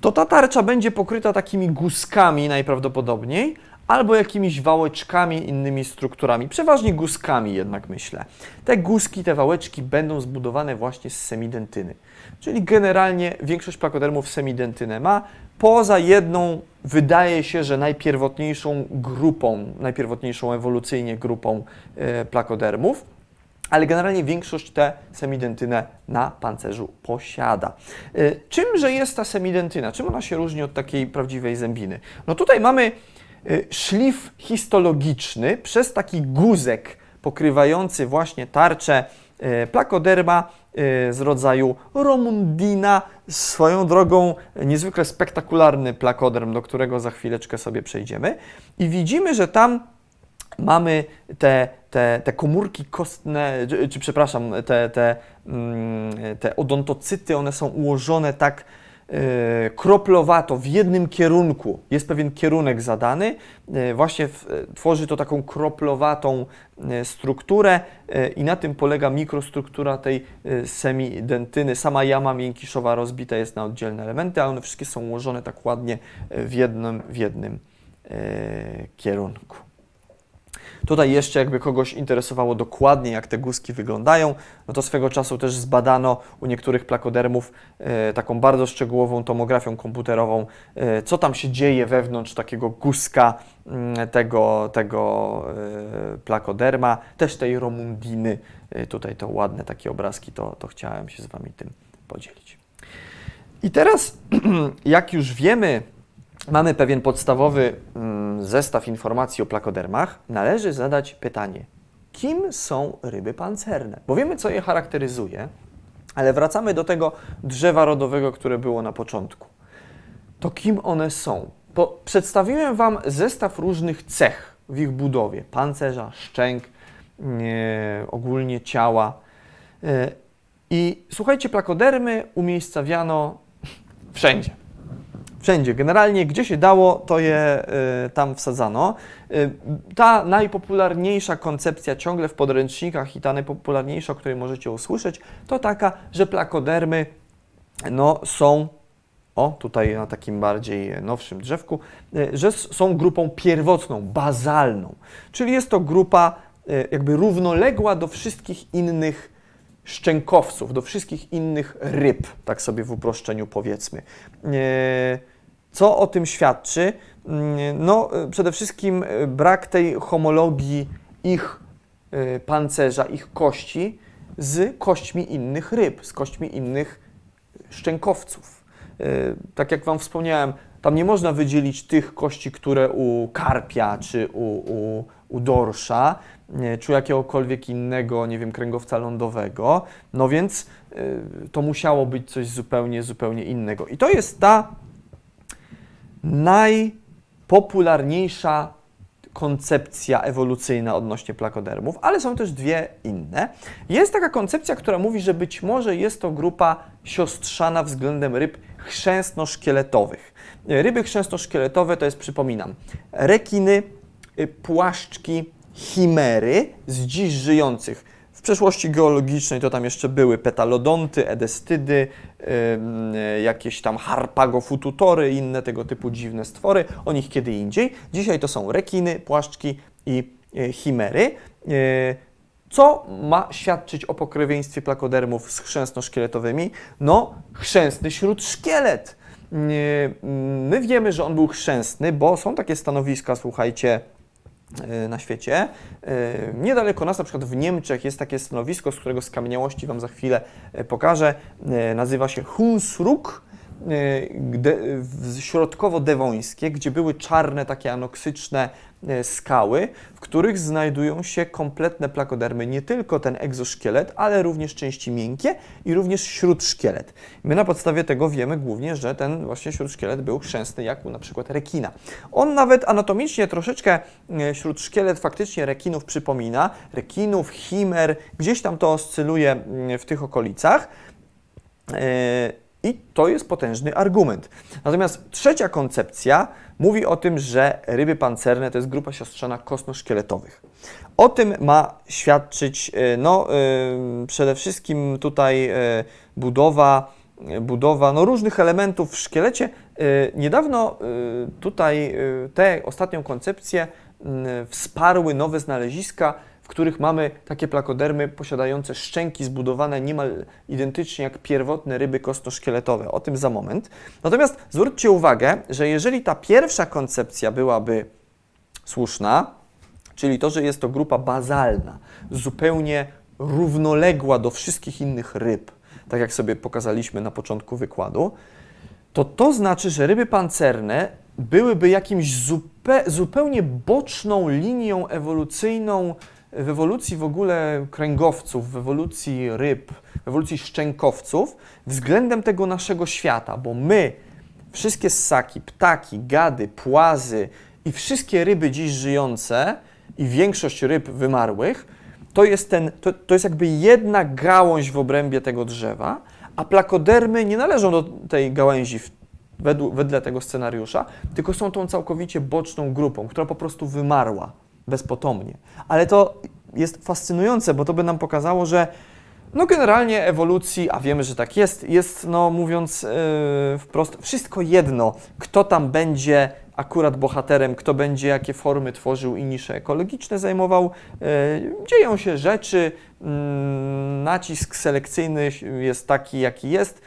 to ta tarcza będzie pokryta takimi guskami najprawdopodobniej, albo jakimiś wałeczkami, innymi strukturami, przeważnie guskami jednak myślę. Te guski, te wałeczki będą zbudowane właśnie z semidentyny. Czyli generalnie większość plakodermów semidentynę ma, poza jedną wydaje się, że najpierwotniejszą grupą, najpierwotniejszą ewolucyjnie grupą e, plakodermów, ale generalnie większość tę semidentynę na pancerzu posiada. E, czymże jest ta semidentyna? Czym ona się różni od takiej prawdziwej zębiny? No tutaj mamy szlif histologiczny przez taki guzek pokrywający właśnie tarczę y, plakoderma y, z rodzaju romundina. Swoją drogą niezwykle spektakularny plakoderm, do którego za chwileczkę sobie przejdziemy. I widzimy, że tam mamy te, te, te komórki kostne, czy, przepraszam, te, te, mm, te odontocyty, one są ułożone tak kroplowato w jednym kierunku, jest pewien kierunek zadany, e, właśnie w, e, tworzy to taką kroplowatą strukturę i na tym polega mikrostruktura tej semidentyny. Sama jama miękiszowa rozbita jest na oddzielne elementy, a one wszystkie są ułożone tak ładnie w jednym, w jednym kierunku. Tutaj jeszcze jakby kogoś interesowało dokładnie, jak te guzki wyglądają, no to swego czasu też zbadano u niektórych plakodermów e, taką bardzo szczegółową tomografią komputerową, e, co tam się dzieje wewnątrz takiego guzka mm, tego, tego e, plakoderma, też tej romundiny. E, tutaj to ładne takie obrazki, to, to chciałem się z Wami tym podzielić. I teraz, jak już wiemy, mamy pewien podstawowy mm, zestaw informacji o plakodermach, należy zadać pytanie, kim są ryby pancerne? Bo wiemy, co je charakteryzuje, ale wracamy do tego drzewa rodowego, które było na początku. To kim one są? Bo przedstawiłem Wam zestaw różnych cech w ich budowie: pancerza, szczęk, nie, ogólnie ciała. E, I słuchajcie, plakodermy umiejscawiano wszędzie. Wszędzie. Generalnie, gdzie się dało, to je y, tam wsadzano. Y, ta najpopularniejsza koncepcja ciągle w podręcznikach i ta najpopularniejsza, o której możecie usłyszeć, to taka, że plakodermy no, są, o tutaj na takim bardziej nowszym drzewku, y, że są grupą pierwotną, bazalną. Czyli jest to grupa y, jakby równoległa do wszystkich innych szczękowców, do wszystkich innych ryb, tak sobie w uproszczeniu powiedzmy. Y, co o tym świadczy? Mm, no, przede wszystkim e, brak tej homologii ich e, pancerza, ich kości z kośćmi innych ryb, z kośćmi innych szczękowców. Tak jak Wam wspomniałem, tam nie można wydzielić tych kości, które u karpia czy u, u, u dorsza, czy jakiegokolwiek innego, nie wiem, kręgowca lądowego. No więc to musiało być coś zupełnie, zupełnie innego. I to jest ta najpopularniejsza koncepcja ewolucyjna odnośnie plakodermów, ale są też dwie inne. Jest taka koncepcja, która mówi, że być może jest to grupa siostrzana względem ryb chrzęstno-szkieletowych. Ryby chrzęstno-szkieletowe to jest, przypominam, rekiny, płaszczki, chimery z dziś żyjących w przeszłości geologicznej to tam jeszcze były petalodonty, edestydy, jakieś tam harpagofututory inne tego typu dziwne stwory, o nich kiedy indziej. Dzisiaj to są rekiny, płaszczki i yy, chimery. Yy, co ma świadczyć o pokrewieństwie plakodermów z chrzęsno-szkieletowymi? No, chrzęsny śródszkielet. My wiemy, że on był chrzęsny, bo są takie stanowiska, słuchajcie, na świecie. E, niedaleko nas, na przykład w Niemczech, jest takie stanowisko, z którego skamieniałości Wam za chwilę e, pokażę. Nazywa się Hunsrück środkowo-dewońskie, gdzie były czarne, takie anoksyczne E, skały, w których znajdują się kompletne plakodermy, nie tylko ten egzoszkielet, ale również części miękkie i również śródszkielet. My na podstawie tego wiemy głównie, że ten właśnie śródszkielet był chrzęsny, jak u na przykład rekina. On nawet anatomicznie troszeczkę e, śródszkielet faktycznie rekinów przypomina, rekinów, chimer, gdzieś tam to oscyluje w tych okolicach. I to jest potężny argument. Natomiast trzecia koncepcja mówi o tym, że ryby pancerne to jest grupa siostrzana kostno-szkieletowych. O tym ma świadczyć e, no, e, przede wszystkim tutaj e, budowa, budowa no, różnych elementów w szkielecie. Niedawno tutaj tę ostatnią koncepcję wsparły nowe znaleziska których mamy takie plakodermy posiadające szczęki zbudowane niemal identycznie jak pierwotne ryby kostoszkieletowe. O tym za moment. Natomiast zwróćcie uwagę, że jeżeli ta pierwsza koncepcja byłaby słuszna, czyli to, że jest to grupa bazalna, zupełnie równoległa do wszystkich innych ryb, tak jak sobie pokazaliśmy na początku wykładu, to to znaczy, że ryby pancerne byłyby jakimś zupełnie boczną linią ewolucyjną w ewolucji w ogóle kręgowców, w ewolucji ryb, w ewolucji szczękowców względem tego naszego świata, bo my, wszystkie ssaki, ptaki, gady, płazy i wszystkie ryby dziś żyjące i większość ryb wymarłych, to jest, ten, to, to jest jakby jedna gałąź w obrębie tego drzewa, a plakodermy nie należą do tej gałęzi w, wedle, wedle tego scenariusza, tylko są tą całkowicie boczną grupą, która po prostu wymarła bezpotomnie. Ale to jest fascynujące, bo to by nam pokazało, że no generalnie ewolucji, a wiemy, że tak jest, jest, no mówiąc yy, wprost, wszystko jedno, kto tam będzie akurat bohaterem, kto będzie jakie formy tworzył i nisze ekologiczne zajmował. E, dzieją się rzeczy, mm, nacisk selekcyjny jest taki, jaki jest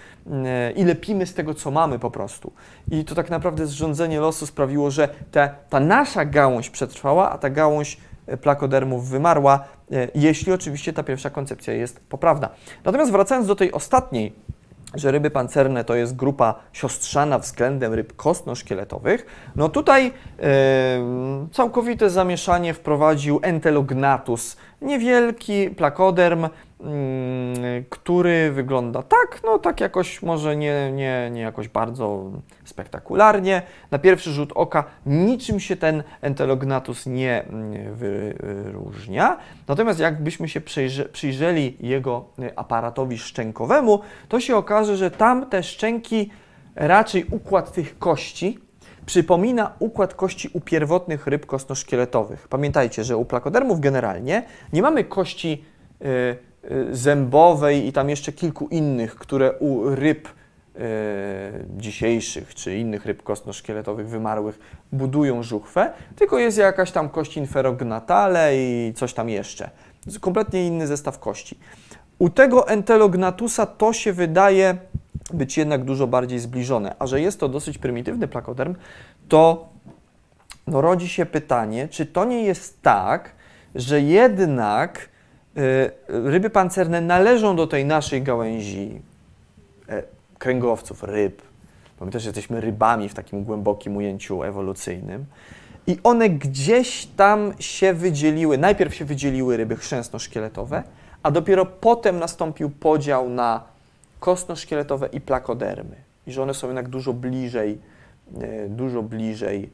i lepimy z tego, co mamy po prostu. I to tak naprawdę zrządzenie losu sprawiło, że te, ta nasza gałąź przetrwała, a ta gałąź plakodermów wymarła, jeśli oczywiście ta pierwsza koncepcja jest poprawna. Natomiast wracając do tej ostatniej że ryby pancerne to jest grupa siostrzana względem ryb kostno-szkieletowych, no tutaj yy, całkowite zamieszanie wprowadził Entelognatus, niewielki plakoderm, Mm, który wygląda tak, no tak jakoś może nie, nie, nie jakoś bardzo spektakularnie. Na pierwszy rzut oka niczym się ten Entelognatus nie mm, wyróżnia. Natomiast jakbyśmy się przyjrzeli jego y, aparatowi szczękowemu, to się okaże, że tam te szczęki, raczej układ tych kości, przypomina układ kości u pierwotnych ryb kostnoszkieletowych. Pamiętajcie, że u plakodermów generalnie nie mamy kości yy, Y, zębowej i tam jeszcze kilku innych, które u ryb e, dzisiejszych czy innych ryb kostno-szkieletowych wymarłych budują żuchwę, tylko jest jakaś tam kość inferognatale i coś tam jeszcze. Kompletnie inny zestaw kości. U tego entelognatusa to się wydaje być jednak dużo bardziej zbliżone, a że jest to dosyć prymitywny plakoderm, to no, rodzi się pytanie, czy to nie jest tak, że jednak E, ryby pancerne należą do tej naszej gałęzi e, kręgowców, ryb. Pamiętaj, że jesteśmy rybami w takim głębokim ujęciu ewolucyjnym. I one gdzieś tam się wydzieliły. Najpierw się wydzieliły ryby chrzęsno-szkieletowe, a dopiero potem nastąpił podział na kostno-szkieletowe i plakodermy. I że one są jednak dużo bliżej, e, dużo bliżej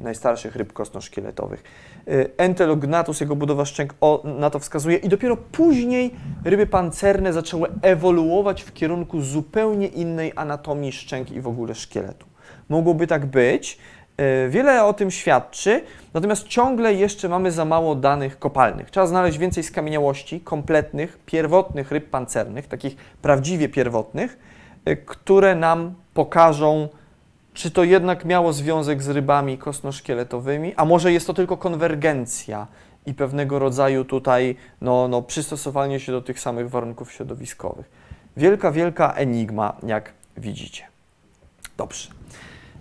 najstarszych ryb kostno-szkieletowych. Y, Entelognatus, jego budowa szczęk na to wskazuje i dopiero później ryby pancerne zaczęły ewoluować w kierunku zupełnie innej anatomii szczęk i w ogóle szkieletu. Mogłoby tak być, Wiele o tym świadczy, natomiast ciągle jeszcze mamy za mało danych kopalnych. Trzeba znaleźć więcej skamieniałości kompletnych, pierwotnych ryb pancernych, takich prawdziwie pierwotnych, y, które nam pokażą czy to jednak miało związek z rybami kostnoszkieletowymi, a może jest to tylko konwergencja i pewnego rodzaju tutaj no, no, przystosowanie się do tych samych warunków środowiskowych. Wielka, wielka enigma, jak widzicie. Dobrze.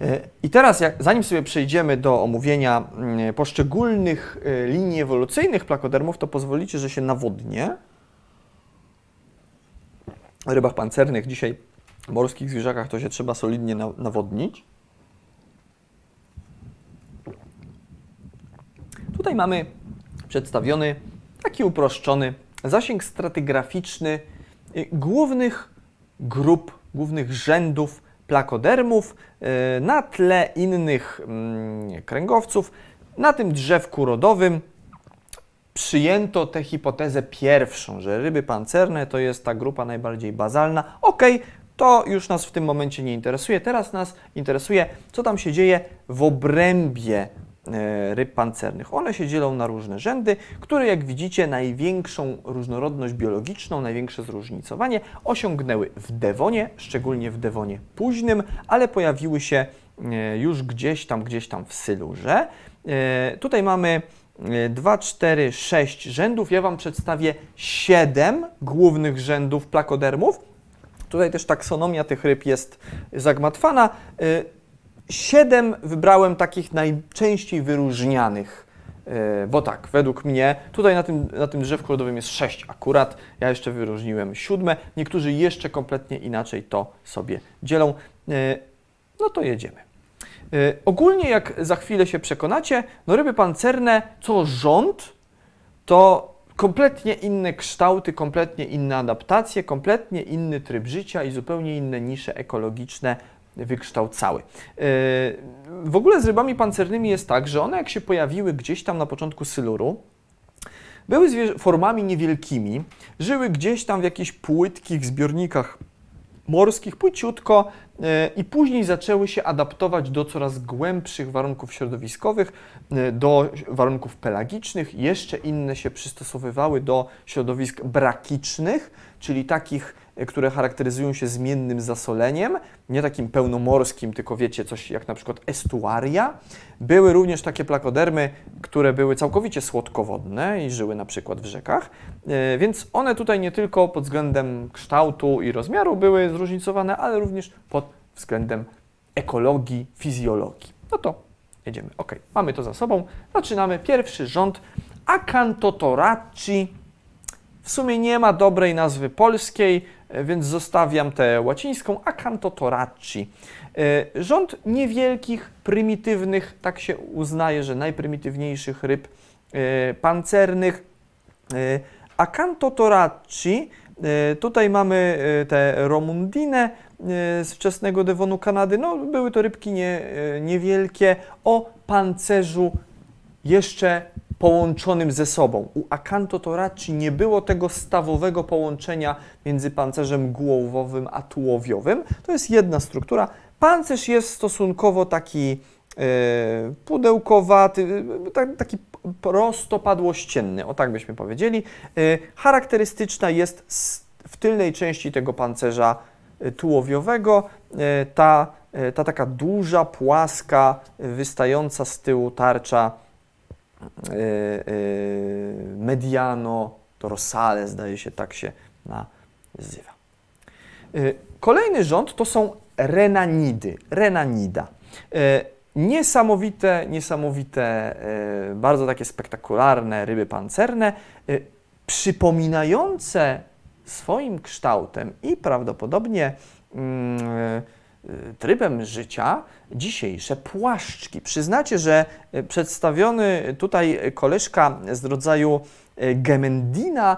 E, I teraz, jak, zanim sobie przejdziemy do omówienia mm, poszczególnych e, linii ewolucyjnych plakodermów, to pozwolicie, że się nawodnię. W rybach pancernych dzisiaj morskich zwierzakach to się trzeba solidnie nawodnić. Tutaj mamy przedstawiony taki uproszczony zasięg stratygraficzny y, głównych grup, głównych rzędów plakodermów y, na tle innych mm, kręgowców. Na tym drzewku rodowym przyjęto tę hipotezę pierwszą, że ryby pancerne to jest ta grupa najbardziej bazalna. Ok, to już nas w tym momencie nie interesuje. Teraz nas interesuje, co tam się dzieje w obrębie ryb pancernych. One się dzielą na różne rzędy, które jak widzicie największą różnorodność biologiczną, największe zróżnicowanie osiągnęły w Dewonie, szczególnie w Dewonie późnym, ale pojawiły się e, już gdzieś tam, gdzieś tam w Sylurze. E, tutaj mamy 2, 4, 6 rzędów. Ja Wam przedstawię 7 głównych rzędów plakodermów. Tutaj też taksonomia tych ryb jest zagmatwana. Siedem wybrałem takich najczęściej wyróżnianych, y, bo tak, według mnie, tutaj na tym, na tym drzewku rodowym jest sześć akurat, ja jeszcze wyróżniłem siódme, niektórzy jeszcze kompletnie inaczej to sobie dzielą. Y, no to jedziemy. Ogólnie, jak za chwilę się przekonacie, no ryby pancerne, co rząd, to kompletnie inne kształty, kompletnie inne adaptacje, kompletnie inny tryb życia i zupełnie inne nisze ekologiczne wykształcały. Yy, w ogóle z rybami pancernymi jest tak, że one jak się pojawiły gdzieś tam na początku Syluru, były formami niewielkimi, żyły gdzieś tam w jakichś płytkich zbiornikach morskich płyciutko e, i później zaczęły się adaptować do coraz głębszych warunków środowiskowych, e, do warunków pelagicznych. Jeszcze inne się przystosowywały do środowisk brakicznych, czyli takich które charakteryzują się zmiennym zasoleniem, nie takim pełnomorskim, tylko wiecie, coś jak na przykład estuaria. Były również takie plakodermy, które były całkowicie słodkowodne i żyły na przykład w rzekach, e, więc one tutaj nie tylko pod względem kształtu i rozmiaru były zróżnicowane, ale również pod względem ekologii, fizjologii. No to jedziemy. Ok, mamy to za sobą. Zaczynamy pierwszy rząd Acantotoracci. W sumie nie ma dobrej nazwy polskiej, więc zostawiam tę łacińską Acantotoracci. E, rząd niewielkich, prymitywnych, tak się uznaje, że najprymitywniejszych ryb e, pancernych. Acantotoracci, tutaj mamy te Romundine z wczesnego Devonu Kanady. No, były to rybki nie, niewielkie o pancerzu jeszcze połączonym ze sobą. U Acantotoracci nie było tego stawowego połączenia między pancerzem głowowym a tułowiowym. To jest jedna struktura. Pancerz jest stosunkowo taki e, pudełkowaty, e, taki prostopadłościenny, o tak byśmy powiedzieli. E, charakterystyczna jest w tylnej części tego pancerza tułowiowego ta, ta taka duża, płaska, wystająca z tyłu tarcza mediano dorsale, zdaje się, tak się nazywa. Y, kolejny rząd to są renanidy, renanida. Niesamowite, niesamowite, bardzo takie spektakularne ryby pancerne, przypominające swoim kształtem i prawdopodobnie mm, trybem życia dzisiejsze płaszczki. Przyznacie, że e, przedstawiony tutaj koleżka z rodzaju Gemendina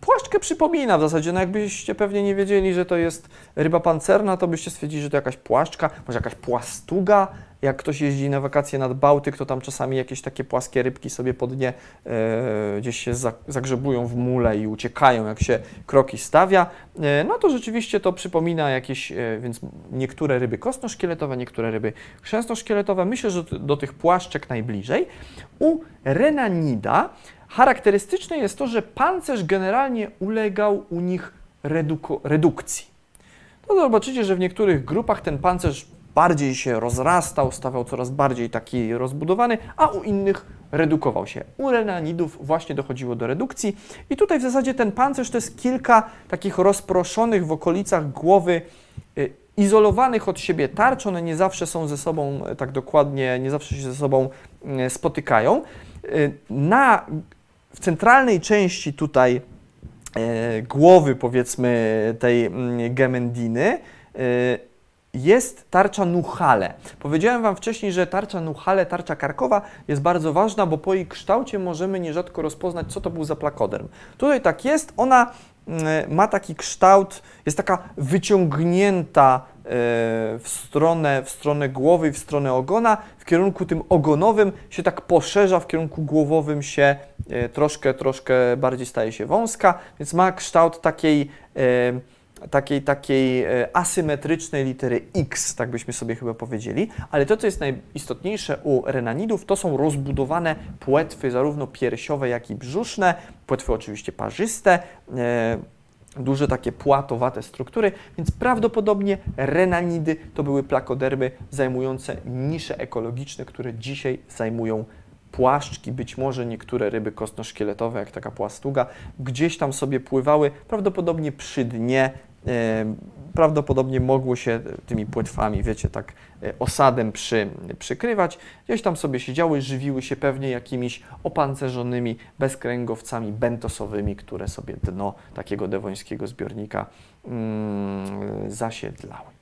płaszczkę przypomina w zasadzie, no jakbyście pewnie nie wiedzieli, że to jest ryba pancerna, to byście stwierdzili, że to jakaś płaszczka, może jakaś płastuga, jak ktoś jeździ na wakacje nad Bałtyk, to tam czasami jakieś takie płaskie rybki sobie pod nie e, gdzieś się zagrzebują w mule i uciekają, jak się kroki stawia. E, no to rzeczywiście to przypomina jakieś, e, więc niektóre ryby kostno-szkieletowe, niektóre ryby chrzęsno-szkieletowe. Myślę, że do tych płaszczek najbliżej. U Renanida charakterystyczne jest to, że pancerz generalnie ulegał u nich redukcji. To zobaczycie, że w niektórych grupach ten pancerz bardziej się rozrastał, stawał coraz bardziej taki rozbudowany, a u innych redukował się. U renanidów właśnie dochodziło do redukcji i tutaj w zasadzie ten pancerz to jest kilka takich rozproszonych w okolicach głowy y, izolowanych od siebie tarcz, one nie zawsze są ze sobą y, tak dokładnie, nie zawsze się ze sobą y, spotykają. Na, w centralnej części tutaj głowy, powiedzmy, tej mm, gemendiny, jest tarcza Nuchale. Powiedziałem Wam wcześniej, że tarcza Nuchale, tarcza karkowa jest bardzo ważna, bo po jej kształcie możemy nierzadko rozpoznać, co to był za plakoderm. Tutaj tak jest, ona mm, ma taki kształt, jest taka wyciągnięta e, w stronę, w stronę głowy, w stronę ogona, w kierunku tym ogonowym się tak poszerza, w kierunku głowowym się e, troszkę, troszkę bardziej staje się wąska, więc ma kształt takiej e, takiej, takiej e, asymetrycznej litery X, tak byśmy sobie chyba powiedzieli, ale to, co jest najistotniejsze u renanidów, to są rozbudowane płetwy, zarówno piersiowe, jak i brzuszne, płetwy oczywiście parzyste, e, duże takie płatowate struktury, więc prawdopodobnie renanidy to były plakodermy zajmujące nisze ekologiczne, które dzisiaj zajmują płaszczki, być może niektóre ryby kostno-szkieletowe, jak taka płastuga, gdzieś tam sobie pływały, prawdopodobnie przy dnie prawdopodobnie mogło się tymi płetwami, wiecie, tak e, osadem przy, przykrywać. Gdzieś tam sobie siedziały, żywiły się pewnie jakimiś opancerzonymi bezkręgowcami bentosowymi, które sobie dno takiego dewońskiego zbiornika mm, zasiedlały.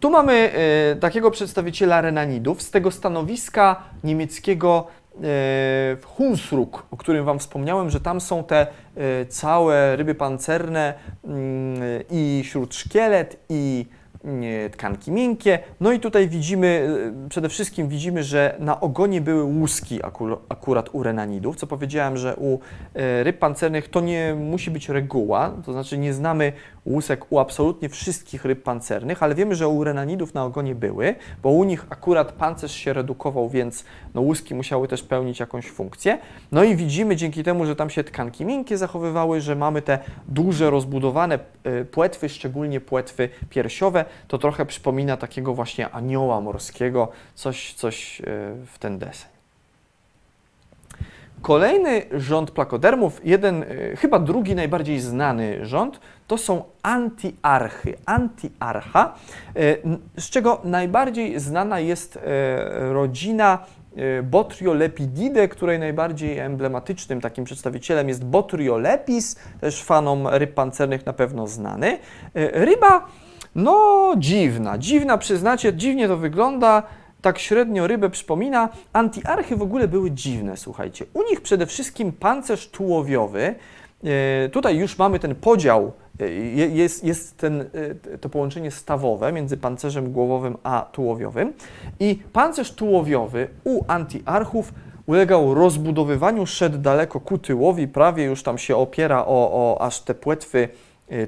Tu mamy e, takiego przedstawiciela renanidów z tego stanowiska niemieckiego w Hunsrück, o którym Wam wspomniałem, że tam są te e, całe ryby pancerne mm, i śródszkielet i mm, tkanki miękkie. No i tutaj widzimy, e, przede wszystkim widzimy, że na ogonie były łuski akurat u renanidów, co powiedziałem, że u e, ryb pancernych to nie musi być reguła, to znaczy nie znamy łusek u absolutnie wszystkich ryb pancernych, ale wiemy, że u renanidów na ogonie były, bo u nich akurat pancerz się redukował, więc no, łuski musiały też pełnić jakąś funkcję. No i widzimy dzięki temu, że tam się tkanki miękkie zachowywały, że mamy te duże, rozbudowane y, płetwy, szczególnie płetwy piersiowe. To trochę przypomina takiego właśnie anioła morskiego, coś, coś y, w ten deseń. Kolejny rząd plakodermów, jeden, y, chyba drugi najbardziej znany rząd, to są antiarchy. Antiarcha, z czego najbardziej znana jest rodzina Botriolepididae, której najbardziej emblematycznym takim przedstawicielem jest Botriolepis, też fanom ryb pancernych na pewno znany. Ryba, no dziwna, dziwna przyznacie, dziwnie to wygląda, tak średnio rybę przypomina. Antiarchy w ogóle były dziwne, słuchajcie. U nich przede wszystkim pancerz tułowiowy, e, Tutaj już mamy ten podział, e, jest, jest ten, e, to połączenie stawowe między pancerzem głowowym a tułowiowym. I pancerz tułowiowy u antiarchów ulegał rozbudowywaniu, szedł daleko ku tyłowi, prawie już tam się opiera o, o aż te płetwy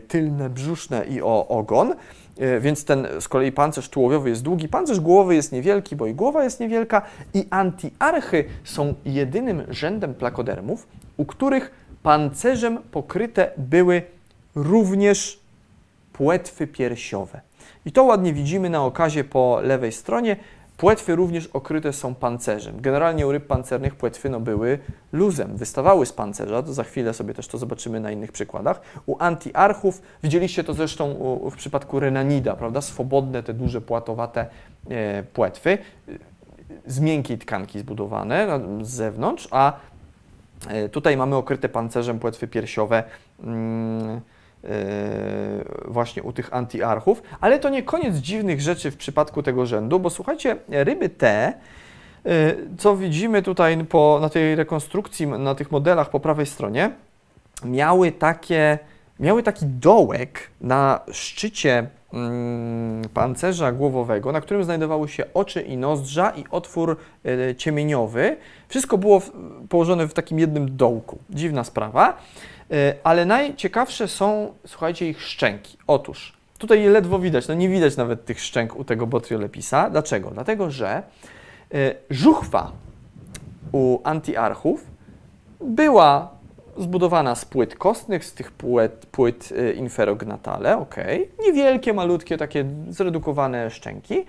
tylne, brzuszne i o ogon. E, więc ten z kolei pancerz tułowiowy jest długi, pancerz głowowy jest niewielki, bo i głowa jest niewielka i antiarchy są jedynym rzędem plakodermów, u których pancerzem pokryte były również płetwy piersiowe. I to ładnie widzimy na okazie po lewej stronie. Płetwy również okryte są pancerzem. Generalnie u ryb pancernych płetwy no, były luzem, wystawały z pancerza, to za chwilę sobie też to zobaczymy na innych przykładach. U antiarchów, widzieliście to zresztą w przypadku renanida, prawda, swobodne te duże płatowate e, płetwy, z miękkiej tkanki zbudowane z zewnątrz, a e, tutaj mamy okryte pancerzem płetwy piersiowe, mm, E, właśnie u tych antiarchów, ale to nie koniec dziwnych rzeczy w przypadku tego rzędu, bo słuchajcie, ryby te, e, co widzimy tutaj po, na tej rekonstrukcji, na tych modelach po prawej stronie, miały takie, miały taki dołek na szczycie pancerza głowowego, na którym znajdowały się oczy i nozdrza i otwór e, ciemieniowy. Wszystko było położone w takim jednym dołku. Dziwna sprawa. E, ale najciekawsze są, słuchajcie, ich szczęki. Otóż, tutaj je ledwo widać, no nie widać nawet tych szczęk u tego botriolepisa. Dlaczego? Dlatego, że e, żuchwa u antiarchów była zbudowana z płyt kostnych, z tych płyt, płyt e, inferognatale, ok, niewielkie, malutkie, takie zredukowane szczęki,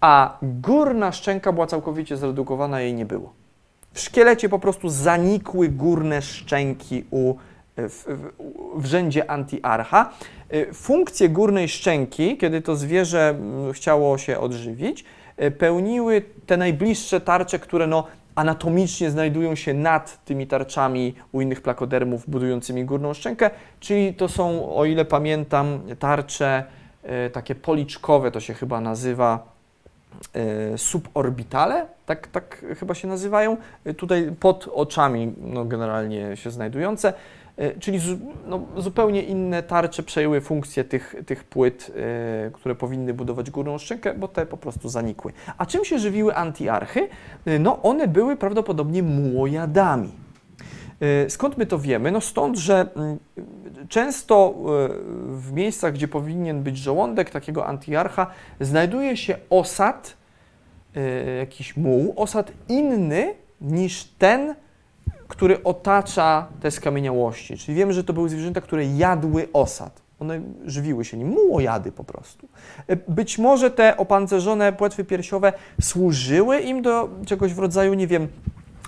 a górna szczęka była całkowicie zredukowana, jej nie było. W szkielecie po prostu zanikły górne szczęki u w, w, rzędzie antiarcha. Y, funkcje górnej szczęki, kiedy to zwierzę mm, chciało się odżywić, y, pełniły te najbliższe tarcze, które no, anatomicznie znajdują się nad tymi tarczami u innych plakodermów budującymi górną szczękę, czyli to są, o ile pamiętam, tarcze y, takie policzkowe, to się chyba nazywa suborbitale, tak, tak chyba się nazywają, tutaj pod oczami no, generalnie się znajdujące. E, czyli no, zupełnie inne tarcze przejęły funkcję tych, tych płyt, yy, które powinny budować górną szczękę, bo te po prostu zanikły. A czym się żywiły antiarchy? Yy, no one były prawdopodobnie mułojadami. Yy, skąd my to wiemy? No stąd, że mm, często w miejscach, gdzie powinien być żołądek takiego antiarcha, znajduje się osad, jakiś muł, osad inny niż ten, który otacza te skamieniałości. Czyli wiemy, że to były zwierzęta, które jadły osad. One żywiły się nim, mułojady po prostu. E, być może te opancerzone płetwy piersiowe służyły im do czegoś w rodzaju, nie wiem,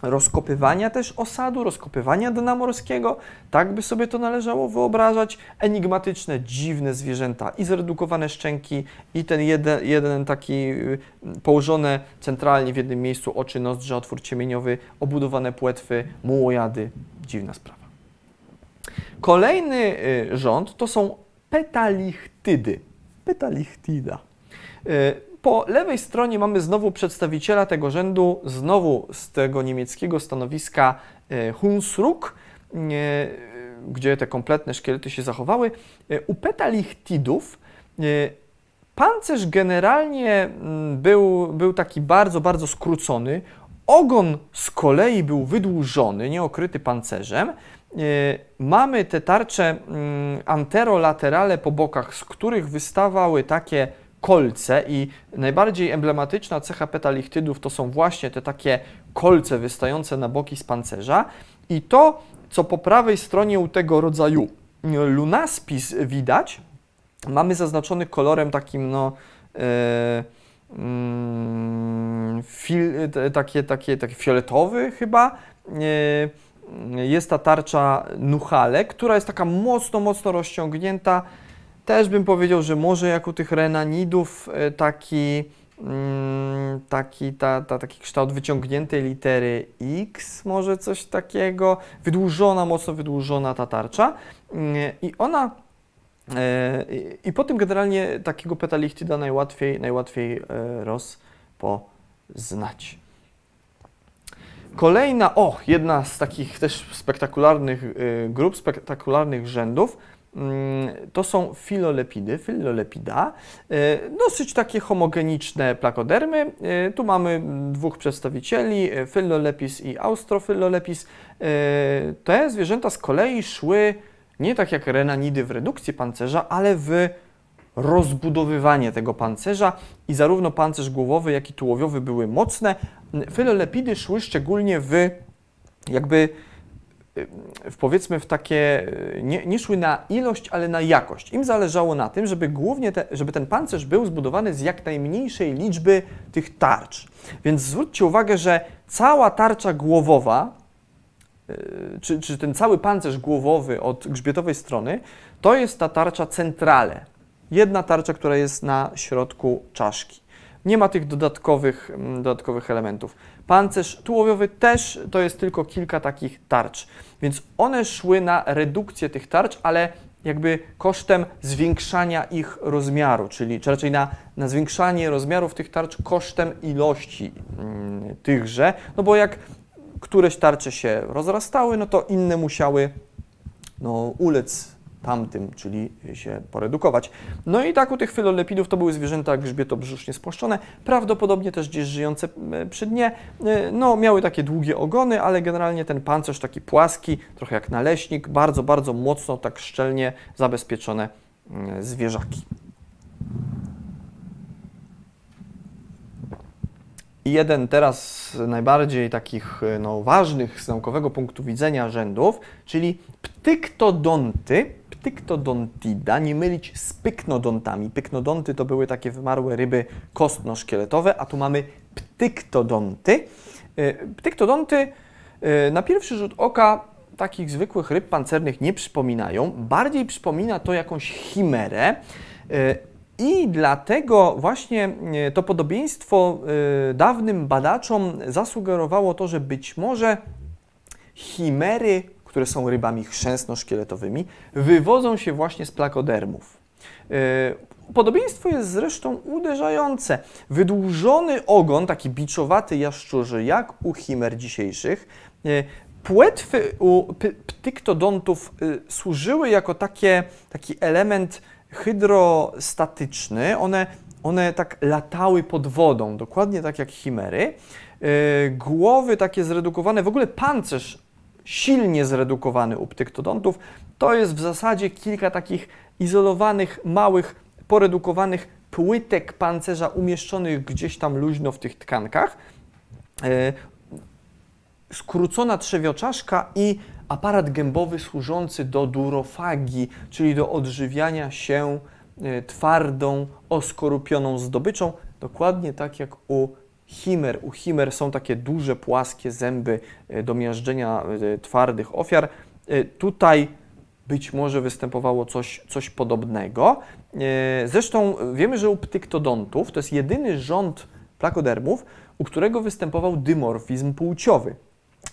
rozkopywania też osadu, rozkopywania dna morskiego. Tak by sobie to należało wyobrażać. Enigmatyczne, dziwne zwierzęta i zredukowane szczęki i ten jeden, jeden taki y, położone centralnie w jednym miejscu oczy, nozdrza, otwór ciemieniowy, obudowane płetwy, mułojady. Dziwna sprawa. Kolejny y, rząd to są petalichtydy. Petalichtida. Po lewej stronie mamy znowu przedstawiciela tego rzędu, znowu z tego niemieckiego stanowiska e, Hunsrück, e, gdzie te kompletne szkielety się zachowały. E, u petalichtidów pancerz generalnie mm, był, był taki bardzo, bardzo skrócony. Ogon z kolei był wydłużony, nie okryty pancerzem. mamy te tarcze mm, anterolaterale po bokach, z których wystawały takie kolce i najbardziej emblematyczna cecha petalichtydów to są właśnie te takie kolce wystające na boki z pancerza i to, co po prawej stronie u tego rodzaju lunaspis widać, mamy zaznaczony kolorem takim no e, mm, fil, takie, takie, takie fioletowy chyba. E, jest ta tarcza Nuchale, która jest taka mocno, mocno rozciągnięta. Też bym powiedział, że może jak u tych renanidów e, taki, mm, taki, ta, ta, taki kształt wyciągniętej litery X, może coś takiego. Wydłużona, mocno wydłużona ta tarcza. I ona E, I po tym generalnie takiego petalichtida najłatwiej, najłatwiej e, rozpoznać. Kolejna, o, jedna z takich też spektakularnych grup, spektakularnych rzędów, mm, to są filolepidy, filolepida, dosyć takie homogeniczne plakodermy. Tu mamy dwóch przedstawicieli, Philolepis i Austrofilolepis. Te zwierzęta z kolei szły nie tak jak renanidy w redukcji pancerza, ale w rozbudowywanie tego pancerza i zarówno pancerz głowowy, jak i tułowiowy były mocne. Filolepidy szły szczególnie w jakby w powiedzmy w takie, nie, nie, szły na ilość, ale na jakość. Im zależało na tym, żeby głównie te, żeby ten pancerz był zbudowany z jak najmniejszej liczby tych tarcz. Więc zwróćcie uwagę, że cała tarcza głowowa E, czy, czy ten cały pancerz głowowy od grzbietowej strony, to jest ta tarcza centrale. Jedna tarcza, która jest na środku czaszki. Nie ma tych dodatkowych, mm, dodatkowych elementów. Pancerz tułowiowy też to jest tylko kilka takich tarcz. Więc one szły na redukcję tych tarcz, ale jakby kosztem zwiększania ich rozmiaru, czyli czy raczej na, na zwiększanie rozmiarów tych tarcz kosztem ilości mm, tychże. No bo jak któreś tarcze się rozrastały, no to inne musiały no, ulec tamtym, czyli się poredukować. No i tak u tych filolepidów to były zwierzęta grzbietobrzusznie spłaszczone, prawdopodobnie też gdzieś żyjące e, przy dnie. E, no, miały takie długie ogony, ale generalnie ten pancerz taki płaski, trochę jak naleśnik, bardzo, bardzo mocno, tak szczelnie zabezpieczone mm, zwierzaki. Jeden teraz z najbardziej takich no, ważnych z naukowego punktu widzenia rzędów, czyli ptyktodonty, ptyktodontida, nie mylić z pyknodontami. Pyknodonty to były takie wymarłe ryby kostno-szkieletowe, a tu mamy ptyktodonty. E, ptyktodonty e, na pierwszy rzut oka takich zwykłych ryb pancernych nie przypominają. Bardziej przypomina to jakąś chimerę. E, i dlatego właśnie to podobieństwo dawnym badaczom zasugerowało to, że być może chimery, które są rybami chrzęsno-szkieletowymi, wywodzą się właśnie z plakodermów. E, podobieństwo jest zresztą uderzające. Wydłużony ogon, taki biczowaty jaszczurzy, jak u chimer dzisiejszych, płetwy u ptyktodontów służyły jako takie, taki element hydrostatyczny, one, one tak latały pod wodą, dokładnie tak jak chimery. Głowy takie zredukowane, w ogóle pancerz silnie zredukowany u ptyktodontów, to jest w zasadzie kilka takich izolowanych, małych, poredukowanych płytek pancerza umieszczonych gdzieś tam luźno w tych tkankach. Yy, skrócona trzewioczaszka i aparat gębowy służący do durofagii, czyli do odżywiania się e, twardą, oskorupioną zdobyczą, dokładnie tak jak u chimer. U chimer są takie duże, płaskie zęby e, do miażdżenia e, twardych ofiar. Tutaj być może występowało coś, coś podobnego. Zresztą wiemy, że u ptyktodontów to jest jedyny rząd plakodermów, u którego występował dymorfizm płciowy.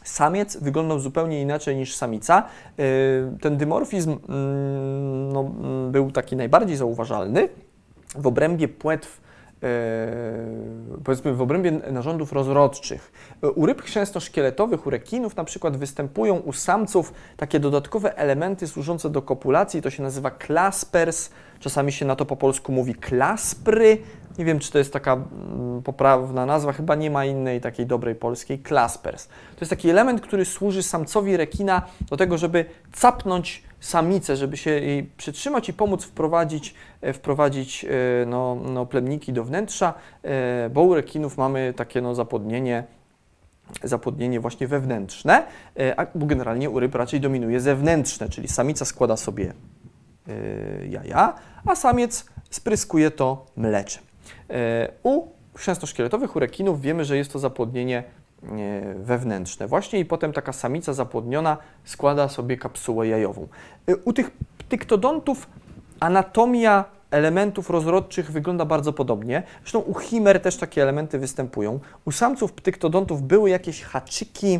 Samiec wyglądał zupełnie inaczej niż samica. Ten dymorfizm mm, no, mm, był taki najbardziej zauważalny w obrębie płetw powiedzmy w obrębie narządów rozrodczych. U ryb chrzęsto-szkieletowych, u rekinów na przykład występują u samców takie dodatkowe elementy służące do kopulacji, to się nazywa klaspers, czasami się na to po polsku mówi klaspry, nie wiem, czy to jest taka mm, poprawna nazwa, chyba nie ma innej takiej dobrej polskiej, klaspers. To jest taki element, który służy samcowi rekina do tego, żeby capnąć samicę, żeby się jej przytrzymać i pomóc wprowadzić, e, wprowadzić e, no, no, plemniki do wnętrza, e, bo u rekinów mamy takie no, zapłodnienie, zapłodnienie właśnie wewnętrzne, a generalnie u ryb raczej dominuje zewnętrzne, czyli samica składa sobie jaja, a samiec spryskuje to mleczem. U chrzęstoszkieletowych, u rekinów wiemy, że jest to zapłodnienie wewnętrzne właśnie i potem taka samica zapłodniona składa sobie kapsułę jajową. Y, u tych ptyktodontów anatomia elementów rozrodczych wygląda bardzo podobnie. Zresztą u chimer też takie elementy występują. U samców ptyktodontów były jakieś haczyki,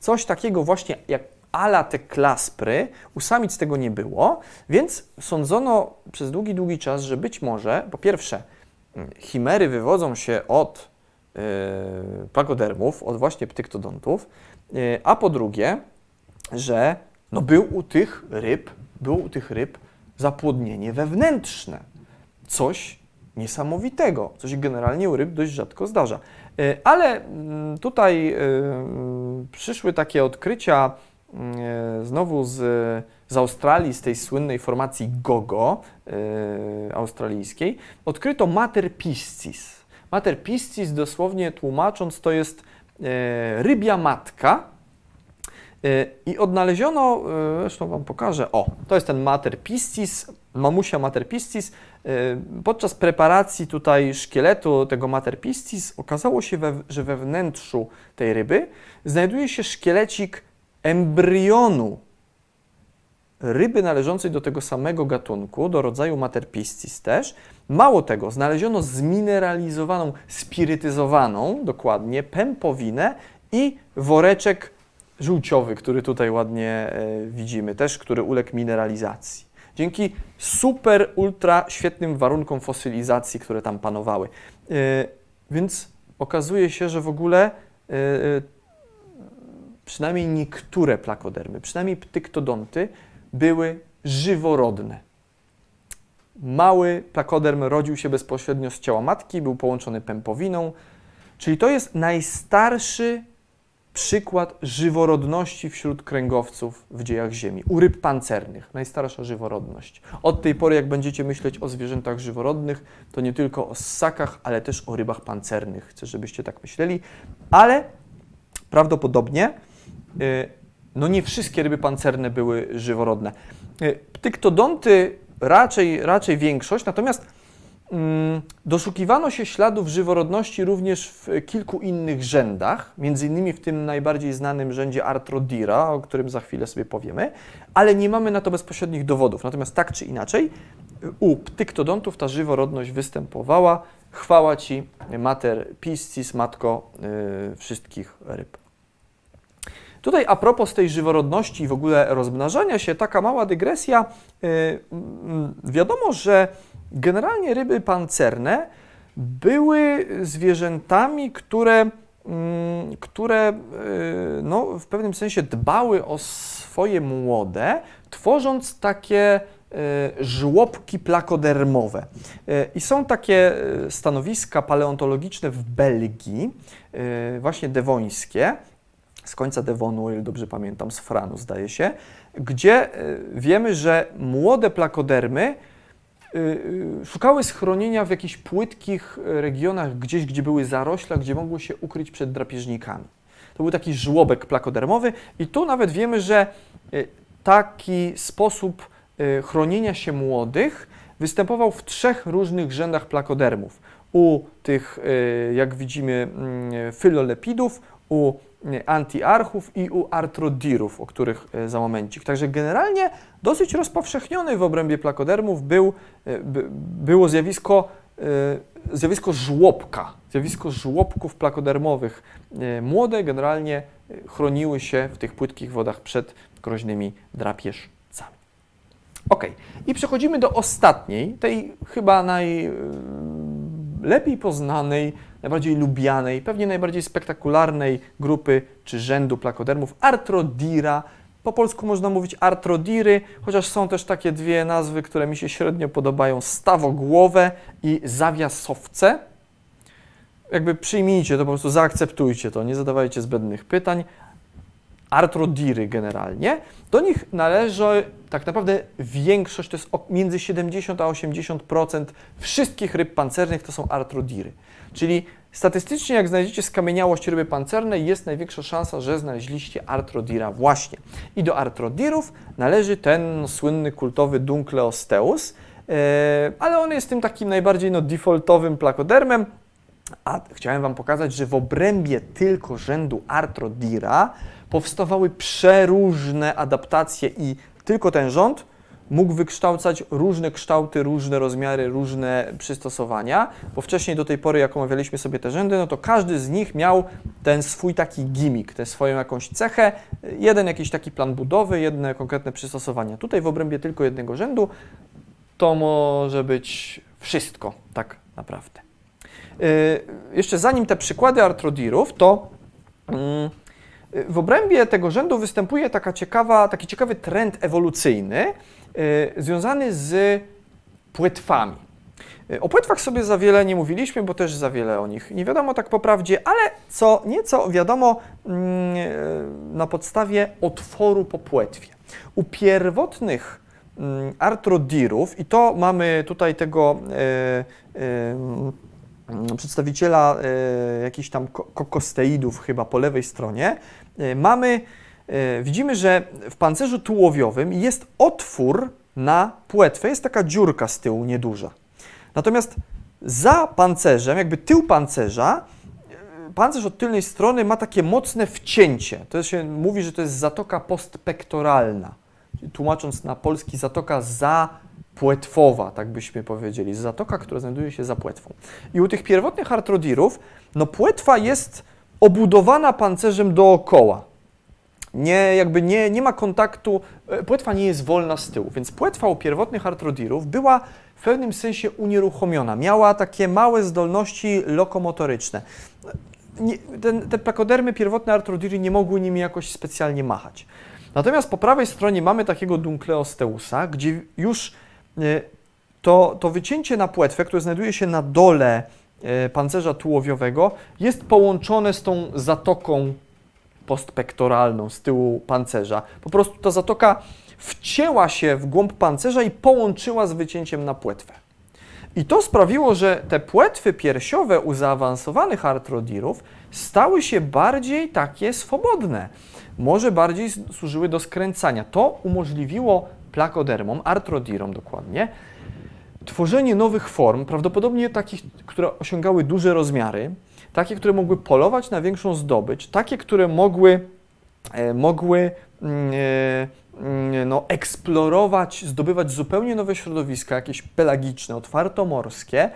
coś takiego właśnie jak ala te klaspry. U samic tego nie było, więc sądzono przez długi, długi czas, że być może, po pierwsze, mm, chimery wywodzą się od Y, plagodermów, od właśnie ptyktodontów, y, a po drugie, że no był u tych ryb, było u tych ryb zapłodnienie wewnętrzne. Coś niesamowitego, coś generalnie u ryb dość rzadko zdarza. Y, ale mm, tutaj przyszły takie odkrycia znowu z, z Australii, z tej słynnej formacji GOGO australijskiej. Odkryto Mater piscis Mater piscis, dosłownie tłumacząc, to jest e, rybia matka. E, I odnaleziono, e, zresztą Wam pokażę, o, to jest ten mater piscis, mamusia mater piscis. Podczas preparacji tutaj szkieletu tego mater piscis okazało się, że we wnętrzu tej ryby znajduje się szkielecik embrionu ryby należącej do tego samego gatunku, do rodzaju Materpiscis też. Mało tego, znaleziono zmineralizowaną, spirytyzowaną, dokładnie, pępowinę i woreczek żółciowy, który tutaj ładnie e, widzimy, też który uległ mineralizacji. Dzięki super, ultra świetnym warunkom fosylizacji, które tam panowały. E, więc okazuje się, że w ogóle e, przynajmniej niektóre plakodermy, przynajmniej ptyktodonty, były żyworodne. Mały plakoderm rodził się bezpośrednio z ciała matki, był połączony pępowiną, czyli to jest najstarszy przykład żyworodności wśród kręgowców w dziejach Ziemi. U ryb pancernych, najstarsza żyworodność. Od tej pory, jak będziecie myśleć o zwierzętach żyworodnych, to nie tylko o ssakach, ale też o rybach pancernych. Chcę, żebyście tak myśleli, ale prawdopodobnie y, no nie wszystkie ryby pancerne były żyworodne. E, ptyktodonty raczej, raczej większość, natomiast mm, doszukiwano się śladów żyworodności również w kilku innych rzędach, między innymi w tym najbardziej znanym rzędzie Artrodira, o którym za chwilę sobie powiemy, ale nie mamy na to bezpośrednich dowodów. Natomiast tak czy inaczej, u ptyktodontów ta żyworodność występowała. Chwała Ci, Mater Piscis, Matko yy, wszystkich ryb. Tutaj a propos tej żyworodności i w ogóle rozmnażania się, taka mała dygresja. Y, mm, wiadomo, że generalnie ryby pancerne były zwierzętami, które, mm, które y, no, w pewnym sensie dbały o swoje młode, tworząc takie y, żłobki plakodermowe. I są takie stanowiska paleontologiczne w Belgii, właśnie dewońskie, z końca Devonu, ile dobrze pamiętam, z Franu zdaje się, gdzie e, wiemy, że młode plakodermy e, e, szukały schronienia w jakichś płytkich regionach, gdzieś, gdzie były zarośla, gdzie mogły się ukryć przed drapieżnikami. To był taki żłobek plakodermowy i tu nawet wiemy, że taki sposób chronienia się młodych występował w trzech różnych rzędach plakodermów. U tych, jak widzimy, mm, fylolepidów, u antiarchów i u artrodirów, o których e, za momencik. Także generalnie dosyć rozpowszechniony w obrębie plakodermów był, e, było zjawisko, e, zjawisko żłobka, zjawisko żłobków plakodermowych. Młode generalnie chroniły się w tych płytkich wodach przed groźnymi drapieżcami. Ok, i przechodzimy do ostatniej, tej chyba naj najlepiej poznanej, najbardziej lubianej, pewnie najbardziej spektakularnej grupy czy rzędu plakodermów Artrodira. Po polsku można mówić artrodiry, chociaż są też takie dwie nazwy, które mi się średnio podobają: stawogłowe i zawiasowce. Jakby przyjmijcie to, po prostu zaakceptujcie to, nie zadawajcie zbędnych pytań. Artrodiry generalnie. Do nich należy tak naprawdę większość, to jest między 70 a 80% wszystkich ryb pancernych to są artrodiry. Czyli statystycznie, jak znajdziecie skamieniałość ryby pancernej, jest największa szansa, że znaleźliście artrodira właśnie. I do artrodirów należy ten słynny kultowy Dunkleosteus, yy, ale on jest tym takim najbardziej no, defaultowym plakodermem, a chciałem Wam pokazać, że w obrębie tylko rzędu artrodira powstawały przeróżne adaptacje i tylko ten rząd mógł wykształcać różne kształty, różne rozmiary, różne przystosowania, bo wcześniej do tej pory, jak omawialiśmy sobie te rzędy, no to każdy z nich miał ten swój taki gimmick, tę swoją jakąś cechę, jeden jakiś taki plan budowy, jedne konkretne przystosowania. Tutaj w obrębie tylko jednego rzędu to może być wszystko tak naprawdę. Yy, jeszcze zanim te przykłady artrodirów, to yy, w obrębie tego rzędu występuje taka ciekawa, taki ciekawy trend ewolucyjny związany z płetwami. Y, o płetwach sobie za wiele nie mówiliśmy, bo też za wiele o nich nie wiadomo tak po prawdzie, ale co nieco wiadomo yy, na podstawie otworu po płetwie. U pierwotnych yy, artrodirów, i to mamy tutaj tego yy, przedstawiciela jakichś tam kokosteidów chyba po lewej stronie, E, mamy, e, widzimy, że w pancerzu tułowiowym jest otwór na płetwę, jest taka dziurka z tyłu nieduża. Natomiast za pancerzem, jakby tył pancerza, e, pancerz od tylnej strony ma takie mocne wcięcie. To się mówi, że to jest zatoka postpektoralna. Tłumacząc na polski, zatoka zapłetwowa, tak byśmy powiedzieli. Zatoka, która znajduje się za płetwą. I u tych pierwotnych artrodirów, no płetwa jest obudowana pancerzem dookoła. Nie, jakby nie, nie ma kontaktu, e, płetwa nie jest wolna z tyłu, więc płetwa u pierwotnych artrodirów była w pewnym sensie unieruchomiona. Miała takie małe zdolności lokomotoryczne. Nie, ten, te plakodermy pierwotne artrodiry nie mogły nimi jakoś specjalnie machać. Natomiast po prawej stronie mamy takiego Dunkleosteusa, gdzie już e, to, to wycięcie na płetwę, które znajduje się na dole E, pancerza tułowiowego jest połączone z tą zatoką postpektoralną z tyłu pancerza. Po prostu ta zatoka wcięła się w głąb pancerza i połączyła z wycięciem na płetwę. I to sprawiło, że te płetwy piersiowe u zaawansowanych artrodirów stały się bardziej takie swobodne. Może bardziej służyły do skręcania. To umożliwiło plakodermom, artrodirom dokładnie, tworzenie nowych form, prawdopodobnie takich, które osiągały duże rozmiary, takie, które mogły polować na większą zdobycz, takie, które mogły, e, mogły mm, e, mm, no, eksplorować, zdobywać zupełnie nowe środowiska, jakieś pelagiczne, otwartomorskie, e,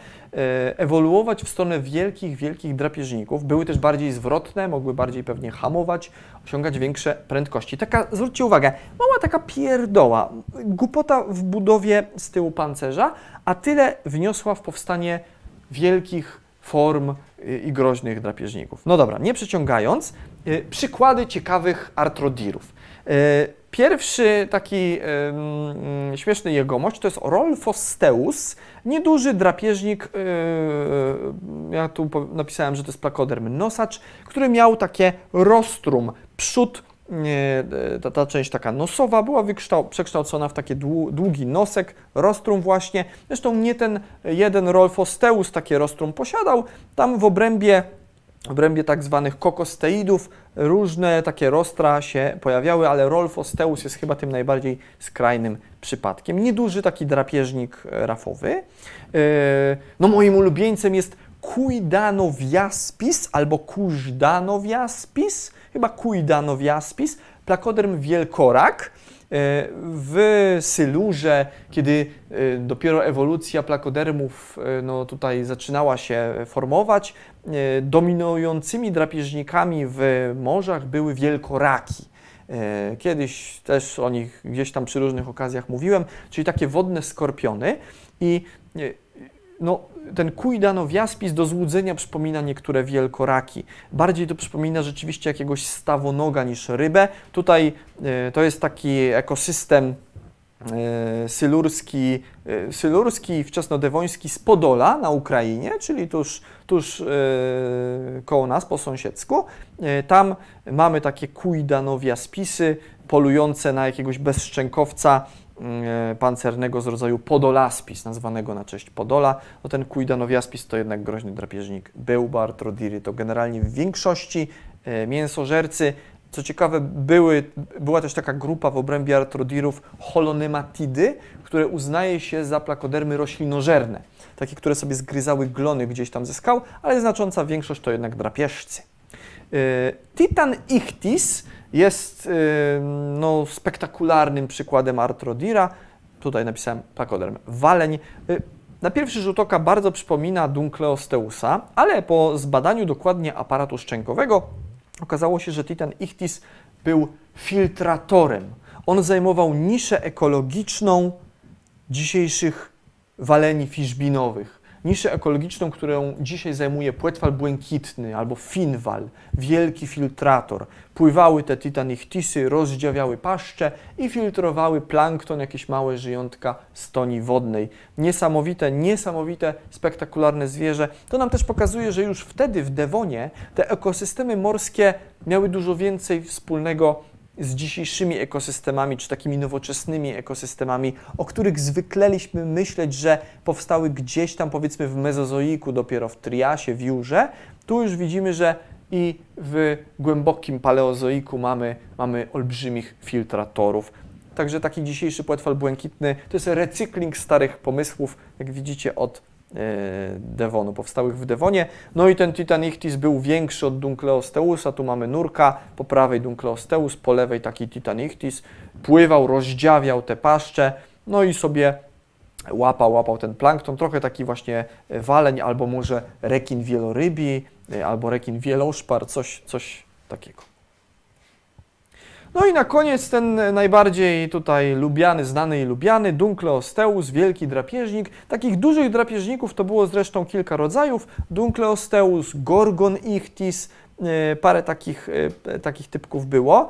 ewoluować w stronę wielkich, wielkich drapieżników. Były też bardziej zwrotne, mogły bardziej pewnie hamować, osiągać większe prędkości. Taka, zwróćcie uwagę, mała taka pierdoła, głupota w budowie z tyłu pancerza, a tyle wniosła w powstanie wielkich form i groźnych drapieżników. No dobra, nie przeciągając, y, przykłady ciekawych artrodirów. Y, pierwszy taki yy, śmieszny jegomość to jest Rolfosteus, nieduży drapieżnik, yy, ja tu napisałem, że to jest plakoderm nosacz, który miał takie rostrum, przód ta, ta część taka nosowa była przekształcona w taki długi nosek, rostrum właśnie. Zresztą nie ten jeden Rolfosteus takie rostrum posiadał. Tam w obrębie, w obrębie tak zwanych kokosteidów różne takie rostra się pojawiały, ale Rolfosteus jest chyba tym najbardziej skrajnym przypadkiem. Nieduży taki drapieżnik rafowy. E, no moim ulubieńcem jest Kuidanowiaspis albo Kuźdanowiaspis, chyba Kuidanowiaspis, plakoderm wielkorak. E, w Sylurze, kiedy e, dopiero ewolucja plakodermów e, no, tutaj zaczynała się formować, dominującymi drapieżnikami w morzach były wielkoraki. Kiedyś też o nich gdzieś tam przy różnych okazjach mówiłem, czyli takie wodne skorpiony i no, ten kuidanowiaspis do złudzenia przypomina niektóre wielkoraki. Bardziej to przypomina rzeczywiście jakiegoś stawonoga niż rybę. Tutaj y, to jest taki ekosystem y, sylurski, y, sylurski wczesnodewoński z Podola na Ukrainie, czyli tuż, tuż koło nas po sąsiedzku. Tam mamy takie kuidanowiaspisy polujące na jakiegoś bezszczękowca E, pancernego z rodzaju podolaspis, nazwanego na cześć Podola. No ten kuidanowiaspis to jednak groźny drapieżnik. Bełba artrodiry to generalnie w większości e, mięsożercy. Co ciekawe, były, była też taka grupa w obrębie artrodirów holonematidy, które uznaje się za plakodermy roślinożerne. Takie, które sobie zgryzały glony gdzieś tam ze skał, ale znacząca większość to jednak drapieżcy. E, Titan ichthys jest no, spektakularnym przykładem artrodira. Tutaj napisałem plakoderm waleń. Y, na pierwszy rzut oka bardzo przypomina Dunkleosteusa, ale po zbadaniu dokładnie aparatu szczękowego okazało się, że Titan ichthys był filtratorem. On zajmował niszę ekologiczną dzisiejszych waleni fiszbinowych niszę ekologiczną, którą dzisiaj zajmuje płetwal błękitny albo finwal, wielki filtrator. Pływały te titanichtisy, rozdziawiały paszcze i filtrowały plankton, jakieś małe żyjątka stoni wodnej. Niesamowite, niesamowite, spektakularne zwierzę. To nam też pokazuje, że już wtedy w Dewonie te ekosystemy morskie miały dużo więcej wspólnego z dzisiejszymi ekosystemami, czy takimi nowoczesnymi ekosystemami, o których zwykleliśmy myśleć, że powstały gdzieś tam powiedzmy w mezozoiku, dopiero w Triasie, w Jurze, tu już widzimy, że i w głębokim paleozoiku mamy, mamy olbrzymich filtratorów. Także taki dzisiejszy płetwal błękitny to jest recykling starych pomysłów, jak widzicie, od Devonu, powstałych w Devonie. No i ten Titanichtis był większy od Dunkleosteusa. Tu mamy nurka, po prawej Dunkleosteus, po lewej taki Titanichtis. Pływał, rozdziawiał te paszcze, no i sobie łapał, łapał ten plankton. Trochę taki właśnie waleń, albo może rekin wielorybi, e, albo rekin wieloszpar, coś, coś takiego. No i na koniec ten najbardziej tutaj lubiany, znany i lubiany Dunkleosteus, wielki drapieżnik. Takich dużych drapieżników to było zresztą kilka rodzajów. Dunkleosteus, Gorgon ichthys, e, parę takich, e, takich typków było.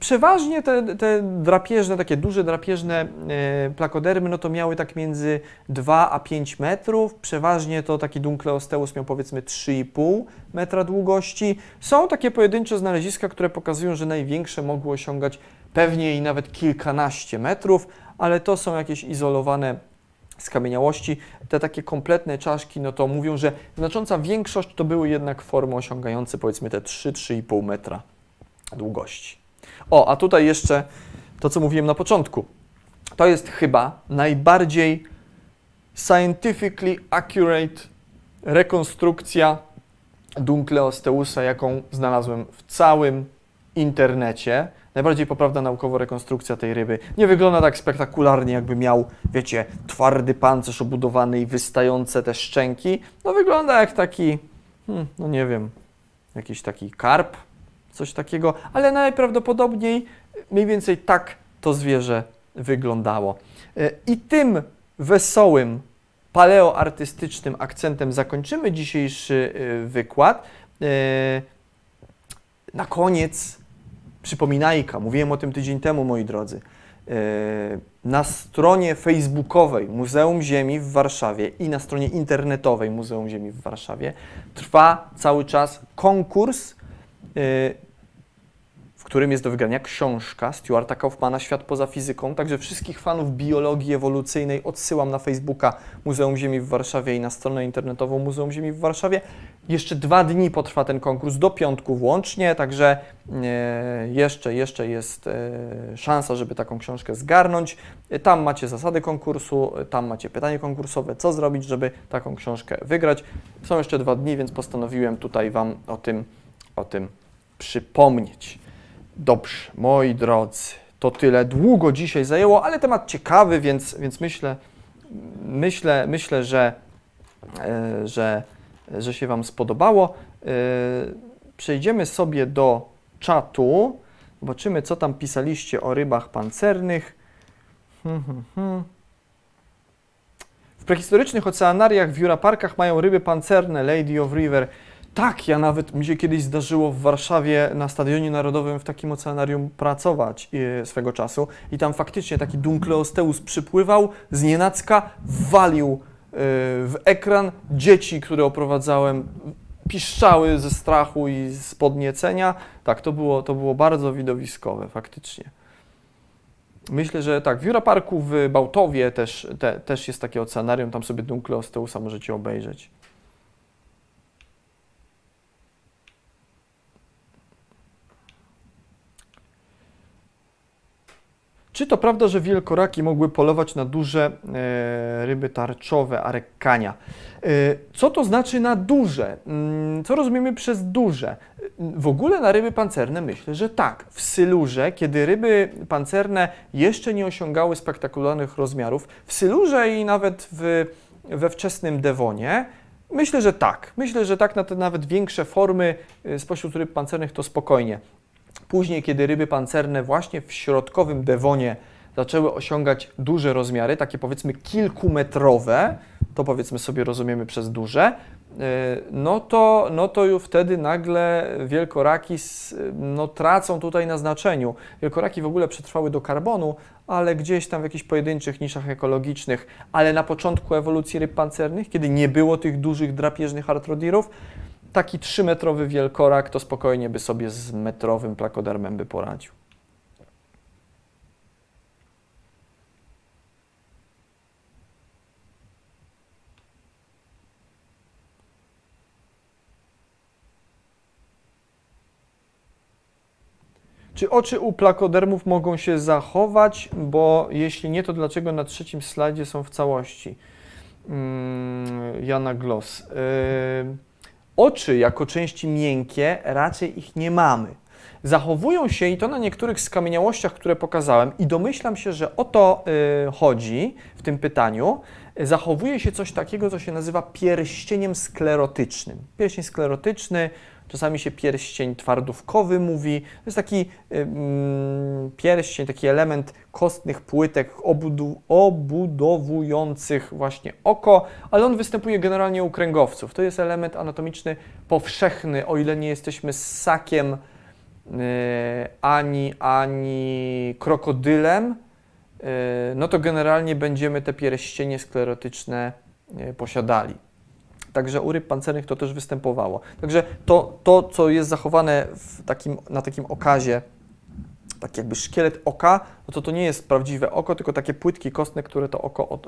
Przeważnie te, te drapieżne, takie duże drapieżne e, plakodermy, no to miały tak między 2 a 5 metrów. Przeważnie to taki Dunkleosteus miał powiedzmy 3,5 metra długości. Są takie pojedyncze znaleziska, które pokazują, że największe mogły osiągać pewnie i nawet kilkanaście metrów, ale to są jakieś izolowane skamieniałości. Te takie kompletne czaszki, no to mówią, że znacząca większość to były jednak formy osiągające powiedzmy te 3-3,5 metra długości. O, a tutaj jeszcze to, co mówiłem na początku. To jest chyba najbardziej scientifically accurate rekonstrukcja Dunkleosteusa, jaką znalazłem w całym internecie. Najbardziej poprawna naukowo rekonstrukcja tej ryby. Nie wygląda tak spektakularnie, jakby miał, wiecie, twardy pancerz obudowany i wystające te szczęki. No wygląda jak taki, hmm, no nie wiem, jakiś taki karp, coś takiego, ale najprawdopodobniej mniej więcej tak to zwierzę wyglądało. E, I tym wesołym, paleoartystycznym akcentem zakończymy dzisiejszy e, wykład. E, na koniec przypominajka, mówiłem o tym tydzień temu, moi drodzy. Na stronie facebookowej Muzeum Ziemi w Warszawie i na stronie internetowej Muzeum Ziemi w Warszawie trwa cały czas konkurs którym jest do wygrania książka Stuarta Kaufmana Świat poza fizyką. Także wszystkich fanów biologii ewolucyjnej odsyłam na Facebooka Muzeum Ziemi w Warszawie i na stronę internetową Muzeum Ziemi w Warszawie. Jeszcze dwa dni potrwa ten konkurs, do piątku włącznie, także e, jeszcze, jeszcze jest e, szansa, żeby taką książkę zgarnąć. Tam macie zasady konkursu, tam macie pytanie konkursowe, co zrobić, żeby taką książkę wygrać. Są jeszcze dwa dni, więc postanowiłem tutaj Wam o tym, o tym przypomnieć. Dobrze, moi drodzy, to tyle. Długo dzisiaj zajęło, ale temat ciekawy, więc, więc myślę, myślę, myślę że, e, że, że się Wam spodobało. E, przejdziemy sobie do czatu. Zobaczymy, co tam pisaliście o rybach pancernych. Hmm, hmm, hmm. prehistorycznych oceanariach w Jura Parkach mają ryby pancerne Lady of River. Tak, ja nawet mi się kiedyś zdarzyło w Warszawie na Stadionie Narodowym w takim oceanarium pracować e, swego czasu i tam faktycznie taki Dunkleosteus przypływał, z nienacka walił e, w ekran dzieci, które oprowadzałem, piszczały ze strachu i z podniecenia. Tak, to było, to było bardzo widowiskowe faktycznie. Myślę, że tak, w Jura Parku w Bałtowie też, te, też jest takie oceanarium, tam sobie Dunkleosteusa możecie obejrzeć. Czy to prawda, że wielkoraki mogły polować na duże e, ryby tarczowe, arekania? E, co to znaczy na duże? Mm, co rozumiemy przez duże? W ogóle na ryby pancerne myślę, że tak. W Sylurze, kiedy ryby pancerne jeszcze nie osiągały spektakularnych rozmiarów, w Sylurze i nawet w, we wczesnym Dewonie, myślę, że tak. Myślę, że tak na te nawet większe formy e, spośród ryb pancernych to spokojnie. Później, kiedy ryby pancerne właśnie w środkowym Dewonie zaczęły osiągać duże rozmiary, takie powiedzmy kilkumetrowe, to powiedzmy sobie rozumiemy przez duże, e, no to, no to już wtedy nagle wielkoraki no, tracą tutaj na znaczeniu. Wielkoraki w ogóle przetrwały do karbonu, ale gdzieś tam w jakichś pojedynczych niszach ekologicznych, ale na początku ewolucji ryb pancernych, kiedy nie było tych dużych drapieżnych artrodirów, taki 3-metrowy wielkorak to spokojnie by sobie z metrowym plakodermem by poradził. Czy oczy u plakodermów mogą się zachować? Bo jeśli nie, to dlaczego na trzecim slajdzie są w całości? Hmm, Jana Gloss. Yy, Oczy jako części miękkie raczej ich nie mamy. Zachowują się i to na niektórych skamieniałościach, które pokazałem, i domyślam się, że o to y, chodzi w tym pytaniu. Zachowuje się coś takiego, co się nazywa pierścieniem sklerotycznym. Pierścień sklerotyczny czasami się pierścień twardówkowy mówi. To jest taki pierścień, taki element kostnych płytek obudu, obudowujących właśnie oko, ale on występuje generalnie u kręgowców. To jest element anatomiczny powszechny, o ile nie jesteśmy ssakiem y, ani, ani krokodylem, y, no to generalnie będziemy te pierścienie sklerotyczne y, posiadali. Także u ryb pancernych to też występowało. Także to, to co jest zachowane takim, na takim okazie, taki jakby szkielet oka, no to to nie jest prawdziwe oko, tylko takie płytki kostne, które to oko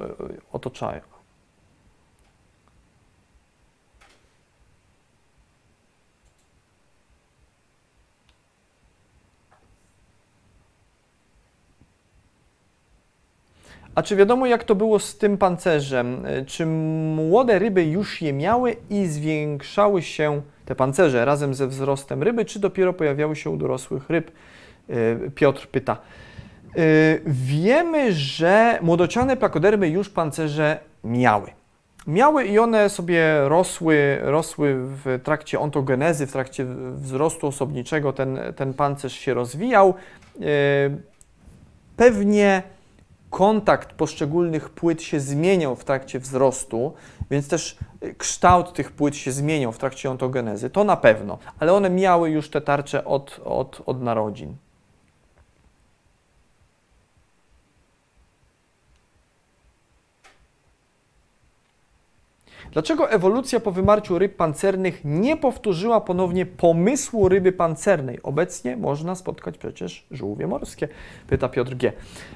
otaczają. A czy wiadomo, jak to było z tym pancerzem? E, czy młode ryby już je miały i zwiększały się te pancerze razem ze wzrostem ryby, czy dopiero pojawiały się u dorosłych ryb? E, Piotr pyta. E, wiemy, że młodociane plakodermy już pancerze miały. Miały i one sobie rosły, rosły w trakcie ontogenezy, w trakcie wzrostu osobniczego ten, ten pancerz się rozwijał. Pewnie kontakt poszczególnych płyt się zmieniał w trakcie wzrostu, więc też y, kształt tych płyt się zmieniał w trakcie ontogenezy, to na pewno, ale one miały już te tarcze od, od, od narodzin. Dlaczego ewolucja po wymarciu ryb pancernych nie powtórzyła ponownie pomysłu ryby pancernej? Obecnie można spotkać przecież żółwie morskie, pyta Piotr G.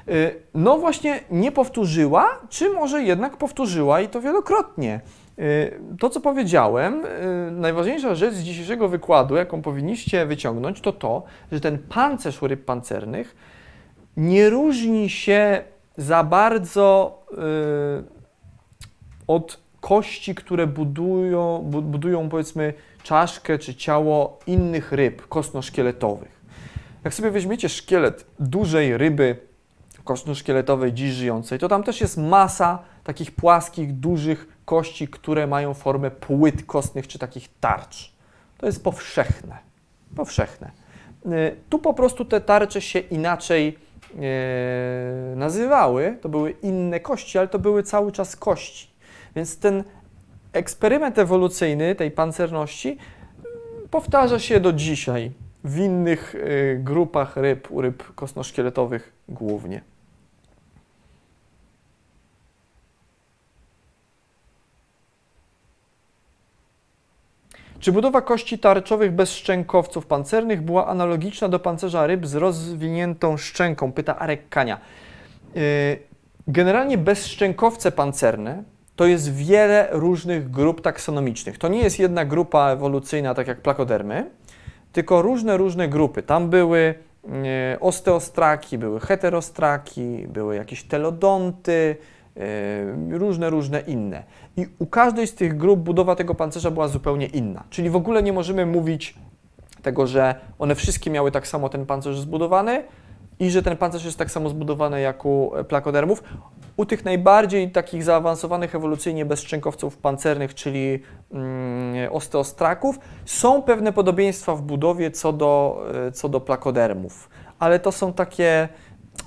Y, no właśnie nie powtórzyła, czy może jednak powtórzyła i to wielokrotnie? Y, to, co powiedziałem, y, najważniejsza rzecz z dzisiejszego wykładu, jaką powinniście wyciągnąć, to to, że ten pancerz ryb pancernych nie różni się za bardzo od kości, które budują, budują powiedzmy czaszkę czy ciało innych ryb kostno-szkieletowych. Jak sobie weźmiecie szkielet dużej ryby kostno-szkieletowej dziś żyjącej, to tam też jest masa takich płaskich, dużych kości, które mają formę płyt kostnych czy takich tarcz. To jest powszechne. Powszechne. Y, tu po prostu te tarcze się inaczej e, nazywały. To były inne kości, ale to były cały czas kości. Więc ten eksperyment ewolucyjny tej pancerności mm, powtarza się do dzisiaj w innych y, grupach ryb, u ryb kosnoszkieletowych głównie. Czy budowa kości tarczowych bez szczękowców pancernych była analogiczna do pancerza ryb z rozwiniętą szczęką? Pyta Arek Kania. Y, generalnie bezszczękowce pancerne to jest wiele różnych grup taksonomicznych. To nie jest jedna grupa ewolucyjna, tak jak plakodermy, tylko różne, różne grupy. Tam były y, osteostraki, były heterostraki, były jakieś telodonty, y, różne, różne inne. I u każdej z tych grup budowa tego pancerza była zupełnie inna. Czyli w ogóle nie możemy mówić tego, że one wszystkie miały tak samo ten pancerz zbudowany i że ten pancerz jest tak samo zbudowany jak u plakodermów. U tych najbardziej takich zaawansowanych ewolucyjnie bezszczękowców pancernych, czyli mm, osteostraków, są pewne podobieństwa w budowie co do, e, co do plakodermów, ale to są takie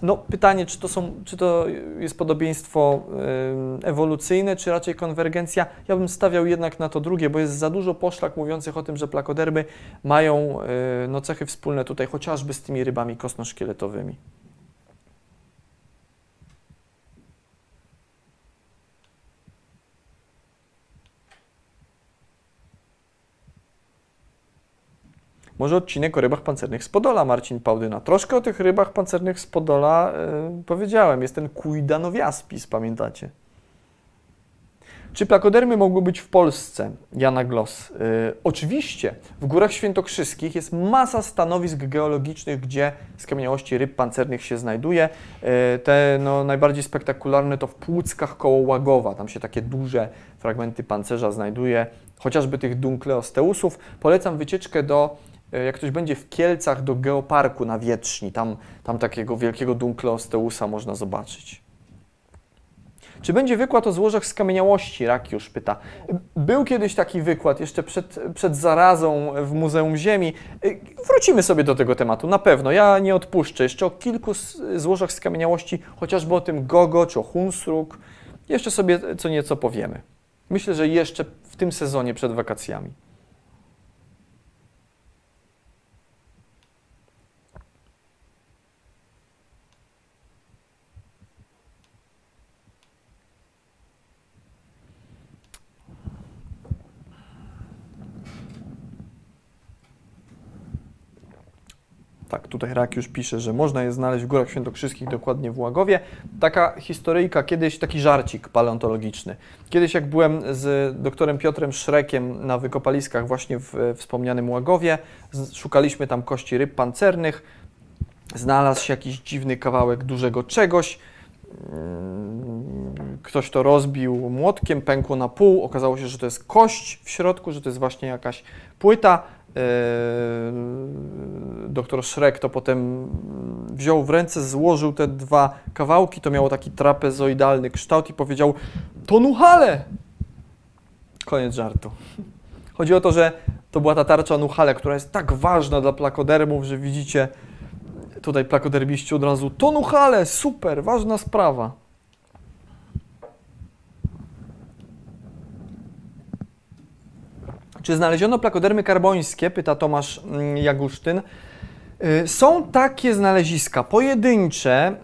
no, pytanie, czy to, są, czy to jest podobieństwo ewolucyjne, czy raczej konwergencja. Ja bym stawiał jednak na to drugie, bo jest za dużo poszlak mówiących o tym, że plakodermy mają y, no, cechy wspólne tutaj, chociażby z tymi rybami kosnoszkieletowymi. Może odcinek o rybach pancernych z Podola, Marcin Pałdyna. Troszkę o tych rybach pancernych z Podola yy, powiedziałem. Jest ten Kuidanowiaspis, pamiętacie? Czy plakodermy mogły być w Polsce? Jana Gloss. Yy, oczywiście. W Górach Świętokrzyskich jest masa stanowisk geologicznych, gdzie skamieniałości ryb pancernych się znajduje. Yy, te no, najbardziej spektakularne to w Płuckach koło Łagowa. Tam się takie duże fragmenty pancerza znajduje, chociażby tych Dunkleosteusów. Polecam wycieczkę do jak ktoś będzie w Kielcach do Geoparku na Wietrzni, tam, tam takiego wielkiego Dunkleosteusa można zobaczyć. Czy będzie wykład o złożach skamieniałości? Rakiusz pyta. Był kiedyś taki wykład, jeszcze przed, przed zarazą w Muzeum Ziemi. E, wrócimy sobie do tego tematu, na pewno. Ja nie odpuszczę. Jeszcze o kilku złożach skamieniałości, chociażby o tym Gogo czy o Hunsruk. Jeszcze sobie co nieco powiemy. Myślę, że jeszcze w tym sezonie przed wakacjami. Tak, tutaj Rak już pisze, że można je znaleźć w Górach Świętokrzyskich, dokładnie w Łagowie. Taka historyjka, kiedyś taki żarcik paleontologiczny. Kiedyś jak byłem z doktorem Piotrem Szrekiem na wykopaliskach właśnie w wspomnianym Łagowie, szukaliśmy tam kości ryb pancernych, znalazł się jakiś dziwny kawałek dużego czegoś, mm, ktoś to rozbił młotkiem, pękło na pół, okazało się, że to jest kość w środku, że to jest właśnie jakaś płyta, doktor Szrek to potem wziął w ręce, złożył te dwa kawałki, to miało taki trapezoidalny kształt i powiedział to nuchale! Koniec żartu. Chodzi o to, że to była ta tarcza nuchale, która jest tak ważna dla plakodermów, że widzicie tutaj plakoderbiści od razu to nuchale, super, ważna sprawa. Czy znaleziono plakodermy karbońskie? Pyta Tomasz mm, Jagusztyn. Y, są takie znaleziska pojedyncze,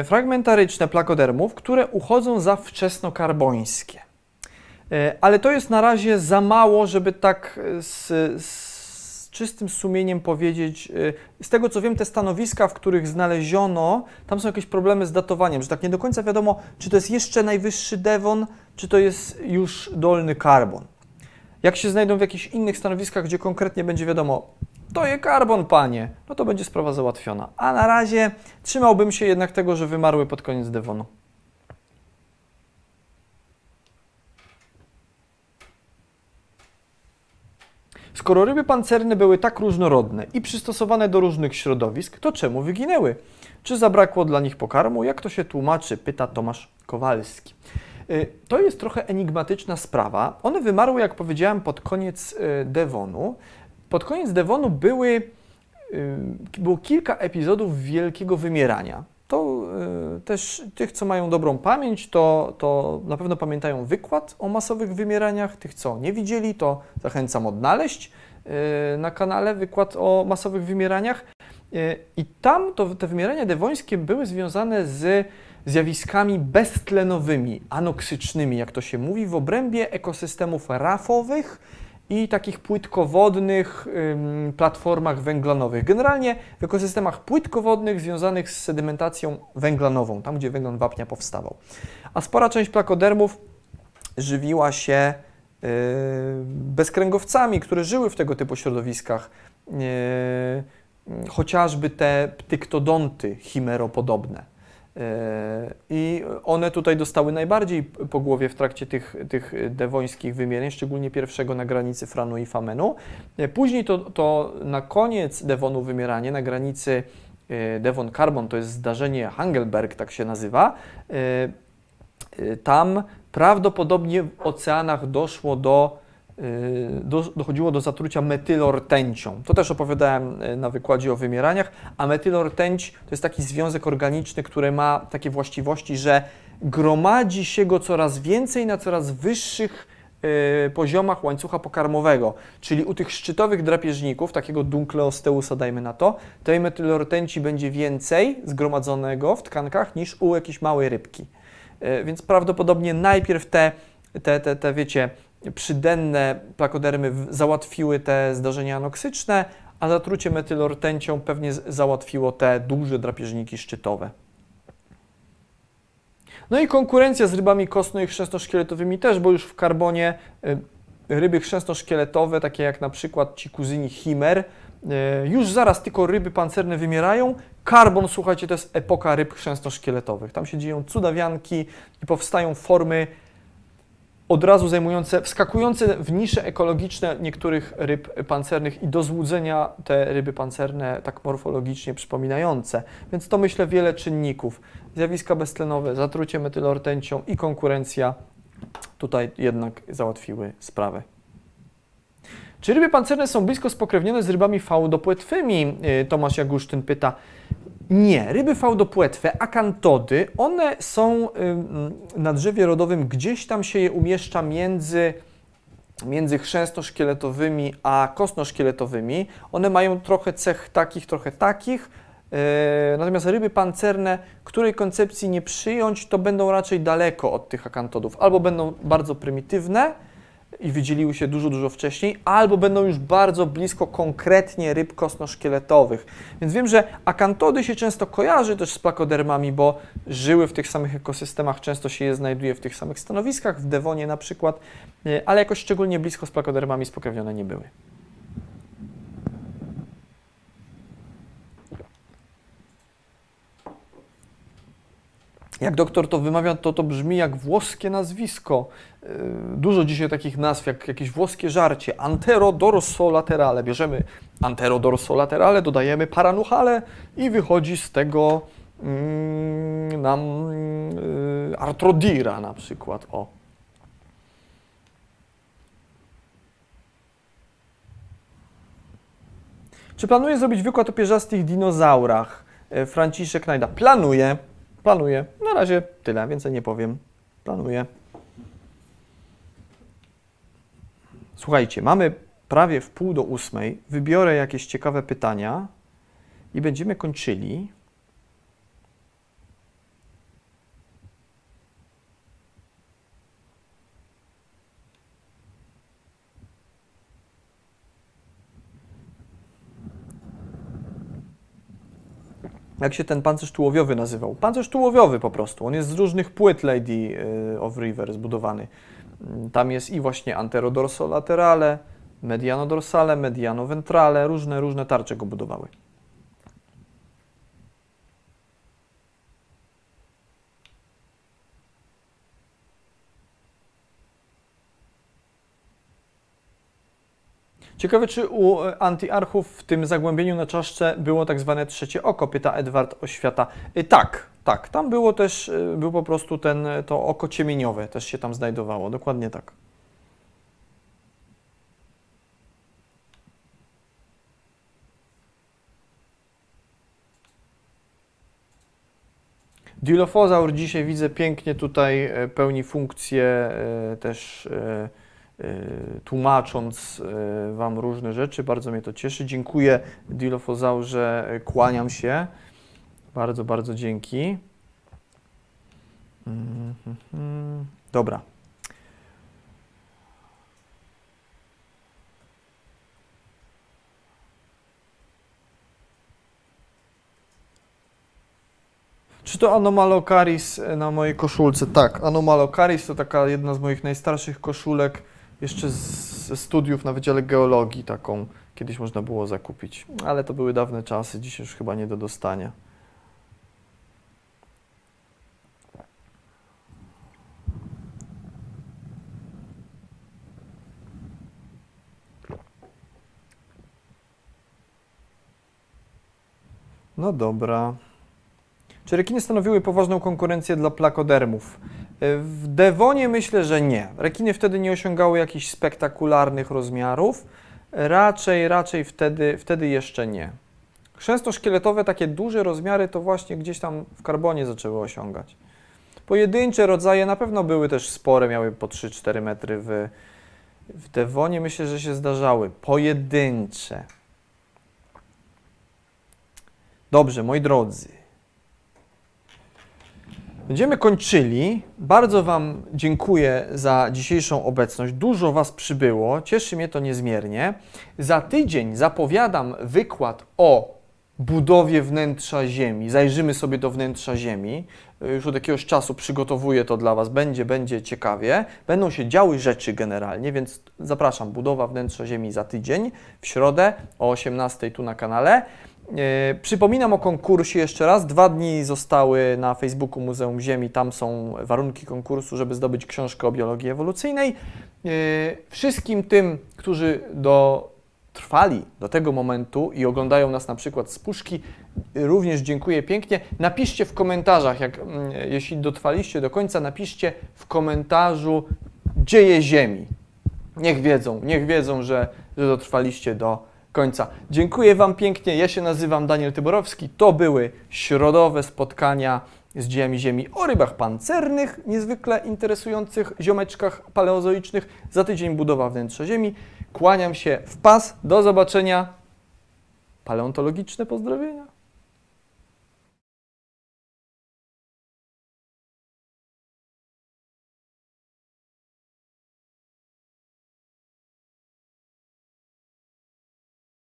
y, fragmentaryczne plakodermów, które uchodzą za wczesnokarbońskie. Y, ale to jest na razie za mało, żeby tak z, z czystym sumieniem powiedzieć. Z tego co wiem, te stanowiska, w których znaleziono, tam są jakieś problemy z datowaniem, że tak nie do końca wiadomo, czy to jest jeszcze najwyższy Devon, czy to jest już dolny karbon. Jak się znajdą w jakichś innych stanowiskach, gdzie konkretnie będzie wiadomo, to je karbon, panie, no to będzie sprawa załatwiona. A na razie trzymałbym się jednak tego, że wymarły pod koniec Devonu. Skoro ryby pancerne były tak różnorodne i przystosowane do różnych środowisk, to czemu wyginęły? Czy zabrakło dla nich pokarmu? Jak to się tłumaczy? Pyta Tomasz Kowalski. Y, to jest trochę enigmatyczna sprawa. One wymarły, jak powiedziałem, pod koniec y, Devonu. Pod koniec Devonu były, y, było kilka epizodów wielkiego wymierania. to też tych, co mają dobrą pamięć, to, to na pewno pamiętają wykład o masowych wymieraniach. Tych, co nie widzieli, to zachęcam odnaleźć na kanale wykład o masowych wymieraniach. I tam to, te wymierania dewońskie były związane z zjawiskami beztlenowymi, anoksycznymi, jak to się mówi, w obrębie ekosystemów rafowych i takich płytkowodnych platformach węglanowych. Generalnie w ekosystemach płytkowodnych związanych z sedymentacją węglanową, tam gdzie węglan wapnia powstawał. A spora część plakodermów żywiła się yy, bezkręgowcami, które żyły w tego typu środowiskach. Yy, chociażby te ptyktodonty chimeropodobne. E, I one tutaj dostały najbardziej po głowie w trakcie tych, tych dewońskich wymienień, szczególnie pierwszego na granicy Franu i Famenu. E, później to, to na koniec Devonu wymieranie, na granicy e, Devon Carbon, to jest zdarzenie Hangelberg, tak się nazywa. Tam prawdopodobnie w oceanach doszło do do, dochodziło do zatrucia metylortęcią. To też opowiadałem y, na wykładzie o wymieraniach, a metylortęć to jest taki związek organiczny, który ma takie właściwości, że gromadzi się go coraz więcej na coraz wyższych y, poziomach łańcucha pokarmowego, czyli u tych szczytowych drapieżników, takiego dunkleosteusa dajmy na to, tej metylortęci będzie więcej zgromadzonego w tkankach niż u jakiejś małej rybki. Więc prawdopodobnie najpierw te, te, te, te wiecie, przydenne plakodermy załatwiły te zdarzenia anoksyczne, a zatrucie metylortęcią pewnie załatwiło te duże drapieżniki szczytowe. No i konkurencja z rybami kostno- i chrzęsno-szkieletowymi też, bo już w karbonie y, ryby chrzęsno-szkieletowe, takie jak na przykład ci kuzyni chimer, y, już zaraz tylko ryby pancerne wymierają. Karbon, słuchajcie, to jest epoka ryb chrzęsno-szkieletowych. Tam się dzieją cudawianki i powstają formy od razu zajmujące, wskakujące w nisze ekologiczne niektórych ryb pancernych i do złudzenia te ryby pancerne tak morfologicznie przypominające. Więc to myślę wiele czynników. Zjawiska beztlenowe, zatrucie metylortęcią i konkurencja tutaj jednak załatwiły sprawę. Czy ryby pancerne są blisko spokrewnione z rybami fałdopłetwymi? Y, Tomasz Jagusztyn pyta. Nie, ryby fałdopłetwe, akantody, one są na drzewie rodowym, gdzieś tam się je umieszcza między, między chrzęsto-szkieletowymi a kostno-szkieletowymi. One mają trochę cech takich, trochę takich. E, natomiast ryby pancerne, której koncepcji nie przyjąć, to będą raczej daleko od tych akantodów. Albo będą bardzo prymitywne, i wydzieliły się dużo, dużo wcześniej, albo będą już bardzo blisko konkretnie ryb kostno-szkieletowych. Więc wiem, że akantody się często kojarzy też z plakodermami, bo żyły w tych samych ekosystemach, często się je znajduje w tych samych stanowiskach, w Devonie na przykład, e, ale jakoś szczególnie blisko z plakodermami spokrewnione nie były. Jak doktor to wymawia, to to brzmi jak włoskie nazwisko. Y, dużo dzisiaj takich nazw, jak jakieś włoskie żarcie. Antero dorso laterale. Bierzemy antero dorso laterale, dodajemy paranuchale i wychodzi z tego mm, nam y, artrodira na przykład. O. Czy planuje zrobić wykład o pierzastych dinozaurach? Y, Franciszek Najda. Planuje. Planuję. Na razie tyle, więcej nie powiem. Planuję. Słuchajcie, mamy prawie w pół do ósmej. Wybiorę jakieś ciekawe pytania i będziemy kończyli. jak się ten pancerz tułowiowy nazywał? Pancerz tułowiowy po prostu. On jest z różnych płyt Lady y, of River zbudowany. Tam jest i właśnie anterodorsolaterale, mediano-dorsale, mediano-ventrale, różne, różne tarcze go budowały. Ciekawe, czy u antyarchów w tym zagłębieniu na czaszce było tak zwane trzecie oko, pyta Edward Oświata. E, tak, tak, tam było też, e, był po prostu ten, to oko ciemieniowe też się tam znajdowało, dokładnie tak. Dilophosaur dzisiaj widzę pięknie tutaj e, pełni funkcję e, też e, tłumacząc e, Wam różne rzeczy. Bardzo mnie to cieszy. Dziękuję Dilophosaurze, e, kłaniam się. Bardzo, bardzo dzięki. Mhm, mhm. Dobra. Czy to Anomalocaris na mojej koszulce? Tak, Anomalocaris to taka jedna z moich najstarszych koszulek, jeszcze ze studiów na Wydziale Geologii taką kiedyś można było zakupić. Ale to były dawne czasy, dzisiaj już chyba nie do dostania. No dobra. Czy rekiny stanowiły poważną konkurencję dla plakodermów? W Devonie myślę, że nie. Rekiny wtedy nie osiągały jakichś spektakularnych rozmiarów. Raczej, raczej wtedy, wtedy jeszcze nie. Chrzęsto-szkieletowe, takie duże rozmiary, to właśnie gdzieś tam w karbonie zaczęły osiągać. Pojedyncze rodzaje na pewno były też spore, miały po 3-4 metry w, w. Myślę, że się zdarzały. Pojedyncze. Dobrze, moi drodzy. Będziemy kończyli. Bardzo Wam dziękuję za dzisiejszą obecność. Dużo Was przybyło. Cieszy mnie to niezmiernie. Za tydzień zapowiadam wykład o budowie wnętrza Ziemi. Zajrzymy sobie do wnętrza Ziemi. Już od jakiegoś czasu przygotowuję to dla Was. Będzie, będzie ciekawie. Będą się działy rzeczy generalnie, więc zapraszam. Budowa wnętrza Ziemi za tydzień, w środę o 18 tu na kanale. E, Przypominam o konkursie jeszcze raz. Dwa dni zostały na Facebooku Muzeum Ziemi. Tam są warunki konkursu, żeby zdobyć książkę o biologii ewolucyjnej. E, Wszystkim tym, którzy dotrwali do tego momentu i oglądają nas na przykład z puszki, również dziękuję pięknie. Napiszcie w komentarzach, jak, mm, jeśli dotrwaliście do końca, napiszcie w komentarzu dzieje Ziemi. Niech wiedzą, niech wiedzą, że, że dotrwaliście do końca. Dziękuję Wam pięknie. Ja się nazywam Daniel Tyborowski. To były środowe spotkania z dziejami Ziemi o rybach pancernych, niezwykle interesujących ziomeczkach paleozoicznych. Za tydzień budowa wnętrza Ziemi. Kłaniam się w pas. Do zobaczenia. Paleontologiczne pozdrowienia.